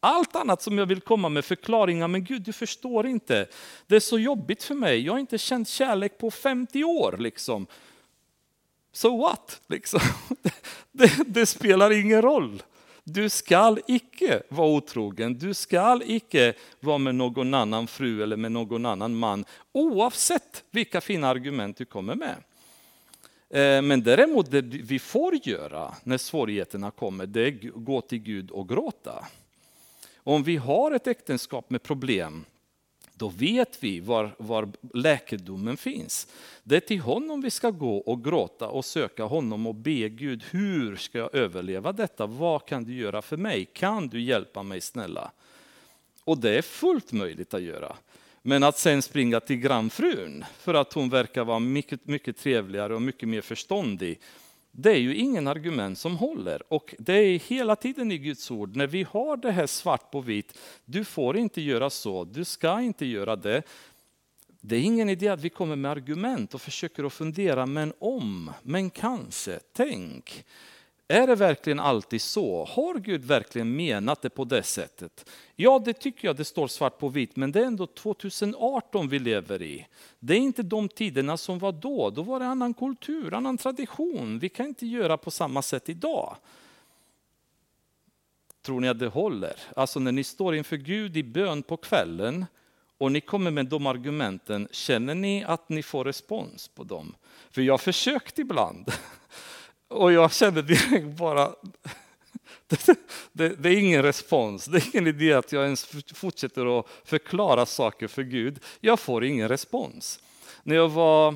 Speaker 2: Allt annat som jag vill komma med förklaringar, men Gud du förstår inte. Det är så jobbigt för mig, jag har inte känt kärlek på 50 år. Liksom. So what? Liksom. Det, det, spelar ingen roll. Du skall icke vara otrogen, du skall icke vara med någon annan fru eller med någon annan man, oavsett vilka fina argument du kommer med. Eh, men däremot det vi får göra när svårigheterna kommer, det är att gå till Gud och gråta. Om vi har ett äktenskap med problem, då vet vi var, var läkedomen finns. Det är till honom vi ska gå och gråta och söka honom och be Gud, hur ska jag överleva detta? Vad kan du göra för mig? Kan du hjälpa mig snälla? Och det är fullt möjligt att göra. Men att sen springa till grannfrun för att hon verkar vara mycket, mycket trevligare och mycket mer förståndig, det är ju ingen argument som håller. Och det är hela tiden i Guds ord, när vi har det här svart på vitt, du får inte göra så, du ska inte göra det. Det är ingen idé att vi kommer med argument och försöker att fundera, men om, men kanske, tänk. Är det verkligen alltid så? Har Gud verkligen menat det på det sättet? Ja, det tycker jag det står svart på vitt, men det är ändå 2018 vi lever i. Det är inte de tiderna som var då. Då var det annan kultur, annan tradition. Vi kan inte göra på samma sätt idag. Tror ni att det håller? Alltså när ni står inför Gud i bön på kvällen och ni kommer med de argumenten, känner ni att ni får respons på dem? För jag har försökt ibland. Och jag kände direkt bara, det, det, det, är ingen respons. Det är ingen idé att jag ens fortsätter att förklara saker för Gud. Jag får ingen respons. När jag var,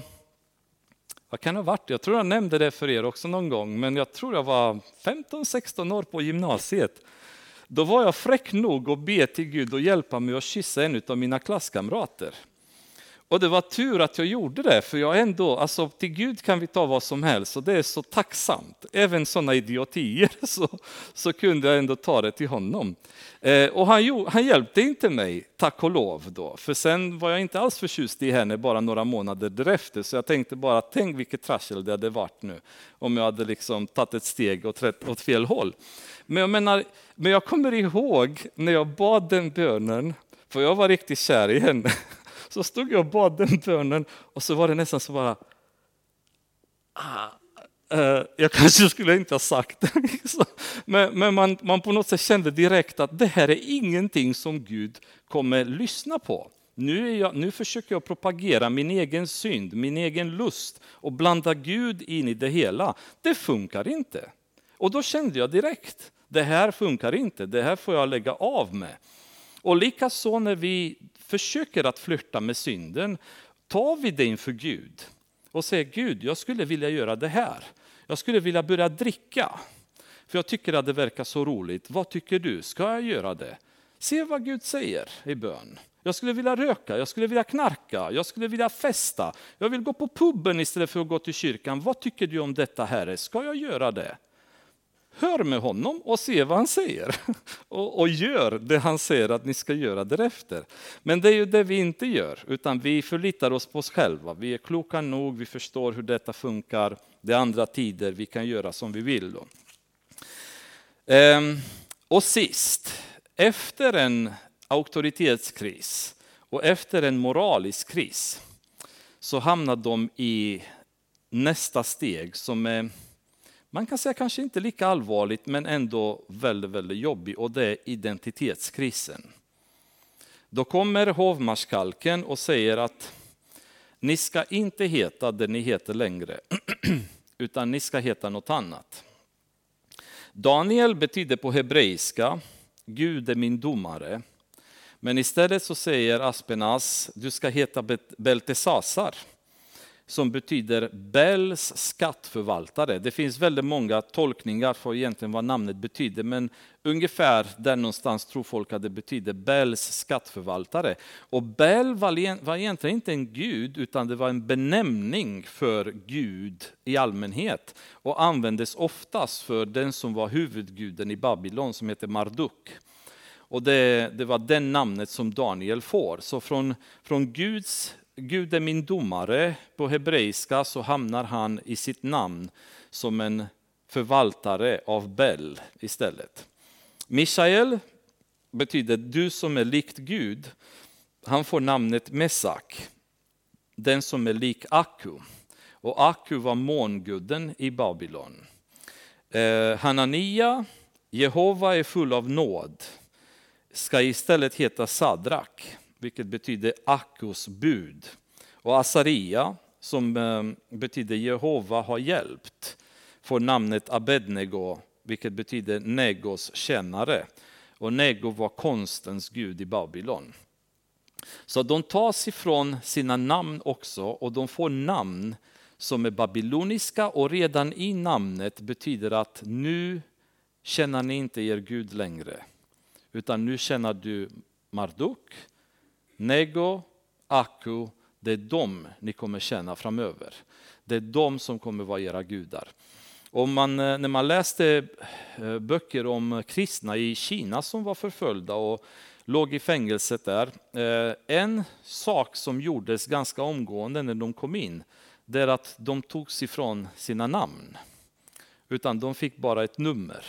Speaker 2: vad kan det ha varit? Jag tror jag nämnde det för er också någon gång, men jag tror jag var 15-16 år på gymnasiet. Då var jag fräck nog att be till Gud och hjälpa mig att kyssa en av mina klasskamrater. Och det var tur att jag gjorde det, för jag ändå, alltså till Gud kan vi ta vad som helst och det är så tacksamt. Även sådana idiotier så, så kunde jag ändå ta det till honom. Eh, och han, han hjälpte inte mig, tack och lov då, för sen var jag inte alls förtjust i henne bara några månader därefter, så jag tänkte bara, tänk vilket trassel det hade varit nu om jag hade liksom tagit ett steg åt, rätt, åt fel håll. Men jag menar, men jag kommer ihåg när jag bad den bönen, för jag var riktigt kär i henne. så stod jag och bad den bönen och så var det nästan så bara, ah, eh, jag kanske skulle inte ha sagt det. Men, men man, man på något sätt kände direkt att det här är ingenting som Gud kommer lyssna på. Nu, jag, nu, försöker jag propagera min egen synd, min egen lust och blanda Gud in i det hela. Det funkar inte. Och då kände jag direkt, det här funkar inte, det här får jag lägga av med. Och likaså när vi försöker att flirta med synden, tar vi det inför Gud och säger Gud, jag skulle vilja göra det här. Jag skulle vilja börja dricka, för jag tycker att det verkar så roligt. Vad tycker du, ska jag göra det? Se vad Gud säger i bön. Jag skulle vilja röka, jag skulle vilja knarka, jag skulle vilja festa. Jag vill gå på puben istället för att gå till kyrkan. Vad tycker du om detta Herre? Ska jag göra det? Hör med honom och se vad han säger. Och, och, gör det han säger att ni ska göra därefter. Men det är ju det vi inte gör, utan vi förlitar oss på oss själva. Vi är kloka nog, vi förstår hur detta funkar. Det är andra tider, vi kan göra som vi vill. Då. Ehm, och sist, efter en auktoritetskris och efter en moralisk kris så hamnar de i nästa steg som är, man kan säga kanske inte lika allvarligt men ändå väldigt, väldigt jobbig och det är identitetskrisen. Då kommer hovmarskalken och säger att ni ska inte heta det ni heter längre, utan ni ska heta något annat. Daniel betyder på hebreiska Gud är min domare. Men istället så säger Aspenas, du ska heta Beltesasar, som betyder Bells skattförvaltare. Det finns väldigt många tolkningar för egentligen vad namnet betyder, men ungefär där någonstans tror folk att det betyder Bells skattförvaltare. Och Bell var egentligen inte en gud, utan det var en benämning för Gud i allmänhet och användes oftast för den som var huvudguden i Babylon, som heter Marduk. Och det, det var det namnet som Daniel får. Så från, från Guds, Gud är min domare på hebreiska så hamnar han i sitt namn som en förvaltare av Bel istället. Mishael betyder du som är likt Gud. Han får namnet Mesak, den som är lik Aku. Och Aku var månguden i Babylon. Eh, Hanania, Jehova är full av nåd ska istället heta Sadrak, vilket betyder Akkos bud. Och Asaria, som eh, betyder Jehova har hjälpt, får namnet Abednego, vilket betyder Negos tjänare. Och Nego var konstens gud i Babylon. Så de tas ifrån sina namn också och de får namn som är babyloniska och redan i namnet betyder att nu känner ni inte er Gud längre. Utan nu känner du Marduk, Nego, Akku. Det är dem ni kommer känna framöver. Det är de som kommer vara era gudar. Om man, eh, när man läste eh, böcker om kristna i Kina som var förföljda och låg i fängelset där. Eh, en sak som gjordes ganska omgående när de kom in, det är att de togs ifrån sina namn. Utan de fick bara ett nummer.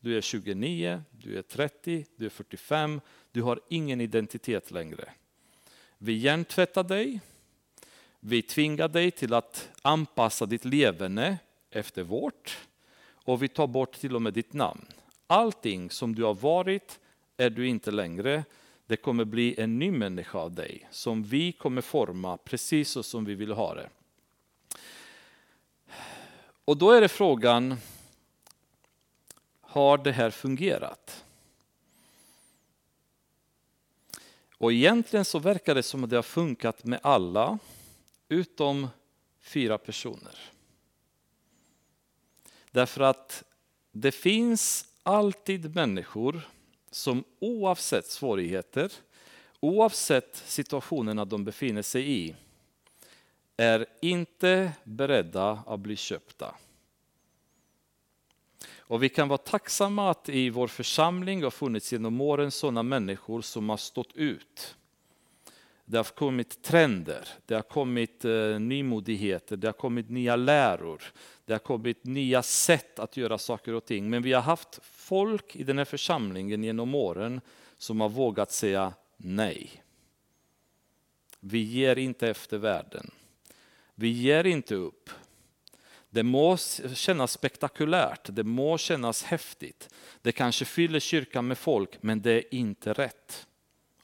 Speaker 2: Du är 29, du är 30, du är 45, du har ingen identitet längre. Vi hjärntvättar dig, vi tvingar dig till att anpassa ditt leverne efter vårt och vi tar bort till och med ditt namn. Allting som du har varit är du inte längre. Det kommer bli en ny människa av dig som vi kommer forma precis så som vi vill ha det. Och då är det frågan, har det här fungerat? Och egentligen så verkar det som att det har funkat med alla utom fyra personer. Därför att det finns alltid människor som oavsett svårigheter, oavsett situationerna de befinner sig i, är inte beredda att bli köpta. Och vi kan vara tacksamma att i vår församling har funnits genom åren sådana människor som har stått ut. Det har kommit trender, det har kommit eh, nymodigheter, det har kommit nya läror, det har kommit nya sätt att göra saker och ting. Men vi har haft folk i den här församlingen genom åren som har vågat säga nej. Vi ger inte efter världen. Vi ger inte upp. Det må kännas spektakulärt, det må kännas häftigt. Det kanske fyller kyrkan med folk, men det är inte rätt.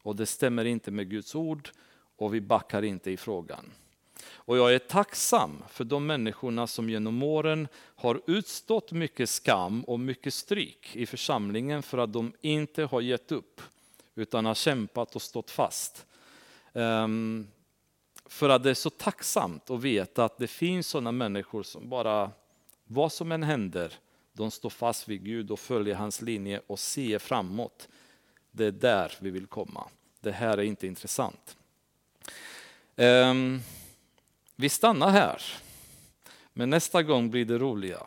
Speaker 2: Och det stämmer inte med Guds ord och vi backar inte i frågan. Och jag är tacksam för de människorna som genom åren har utstått mycket skam och mycket stryk i församlingen för att de inte har gett upp utan har kämpat och stått fast. Um, för att det är så tacksamt att veta att det finns sådana människor som bara, vad som än händer, de står fast vid Gud och följer hans linje och ser framåt. Det är där vi vill komma. Det här är inte intressant. Um, vi stannar här. Men nästa gång blir det roliga.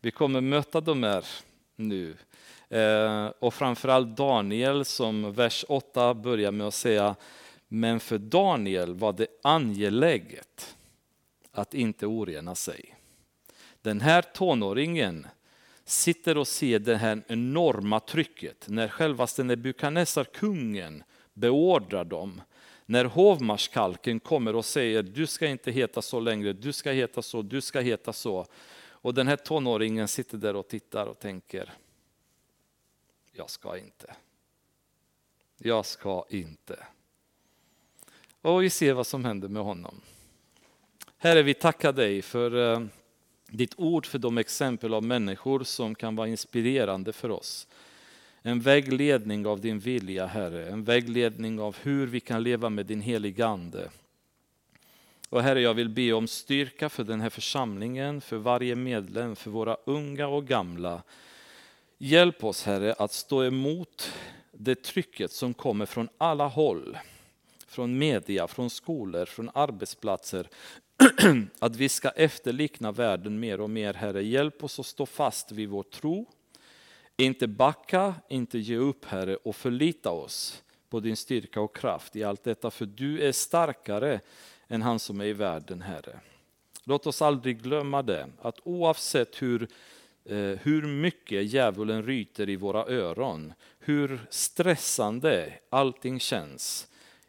Speaker 2: Vi kommer möta de här nu. Eh, och framförallt Daniel som vers 8 börjar med att säga men för Daniel var det angeläget att inte orena sig. Den här tonåringen sitter och ser det här enorma trycket när självaste Nebukadnessar, kungen, beordrar dem när hovmarskalken kommer och säger du ska inte heta så längre, du ska heta så, du ska heta så. Och den här tonåringen sitter där och tittar och tänker, jag ska inte. Jag ska inte. Och vi ser vad som händer med honom. Herre, vi tackar dig för eh, ditt ord, för de exempel av människor som kan vara inspirerande för oss. En vägledning av din vilja, Herre. En vägledning av hur vi kan leva med din heliga Ande. Och Herre, jag vill be om styrka för den här församlingen, för varje medlem, för våra unga och gamla. Hjälp oss, Herre, att stå emot det trycket som kommer från alla håll. Från media, från skolor, från arbetsplatser. att vi ska efterlikna världen mer och mer, Herre. Hjälp oss att stå fast vid vår tro inte backa, inte ge upp Herre och förlita oss på din styrka och kraft i allt detta, för du är starkare än han som är i världen, Herre. Låt oss aldrig glömma det, att oavsett hur, eh, hur mycket djävulen ryter i våra öron, hur stressande allting känns,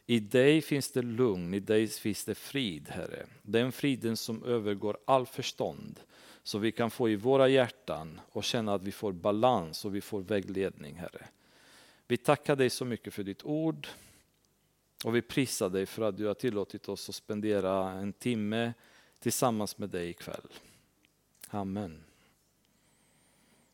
Speaker 2: i dig finns det lugn, i dig finns det frid, Herre. Den friden som övergår all förstånd så vi kan få i våra hjärtan och känna att vi får balans och vi får vägledning, Herre. Vi tackar dig så mycket för ditt ord och vi prisar dig för att du har tillåtit oss att spendera en timme tillsammans med dig ikväll. Amen.